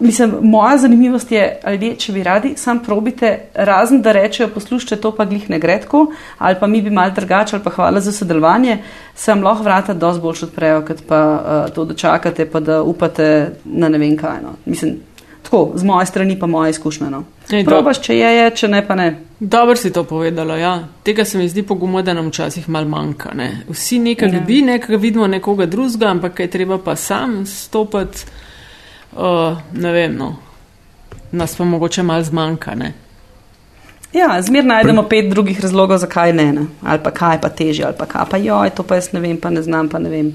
Mislim, moja zanimivost je, ali če bi radi, sam probite, razen da rečejo, poslušajte, to pa glih ne gre tako, ali pa mi bi mal drugače, ali pa hvala za sodelovanje, se vam lahko vrata dosti bolj odprejo, kot pa uh, to dočakate, pa da upate na ne vem kaj. No. Mislim, tako, z moje strani pa moja izkušnja. No. Ej, Probaš, če je, je, če ne, pa ne. Dobro si to povedala. Ja. Tega se mi zdi pogumno, da nam včasih mal manjka. Ne. Vsi nekaj Ja. ljudi, nekaj vidimo nekoga drugega, ampak kaj treba pa sam stopiti. Uh, ne vem, no. nas pa mogoče mal zmanjka. Ne. Ja, zmer najdemo pet drugih razlogov, zakaj ne, ne. ali pa kaj pa teže, ali pa kaj pa joj, to pa jaz ne vem, pa ne znam, pa ne vem.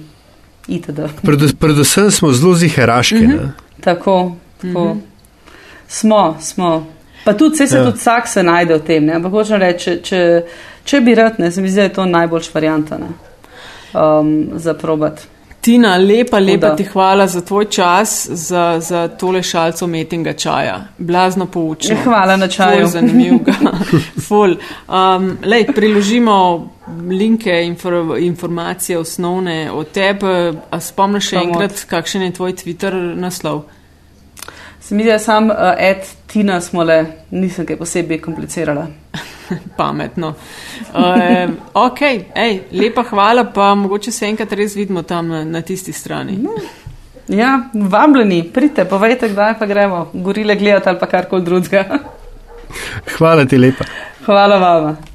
Itd. Predu- Predvsem smo zelo ziheraški. Mm -hmm. Tako, tako. Mm -hmm. Smo, smo. Pa tudi, se, se Ja. tudi vsak se najde v tem. Ne? Ampak hočem reči, če, če, če bi rad, ne, se mi zdi, da je to najboljša varianta ne? um, za probat. Tina, lepa, lepa ti hvala za tvoj čas, za, za tole šalco metinga čaja. Blazno poučno. Hvala na čaju. Ful zanimivega. Ful. Um, lej, priložimo linke, infor, informacije osnovne od tebe. A spomniš še enkrat, kakšen je tvoj Twitter naslov? Se mi zdi, da sam uh, Ed Tina smo le, nisem kaj posebej komplicirala. Pametno. Um, ok, ej, lepa hvala, pa mogoče se enkrat res vidimo tam na, na tisti strani. Ja, vabljeni, pridite, povejte, kdaj pa gremo. Gorile gledati ali pa karkoli drugega. Hvala ti lepa. Hvala vama.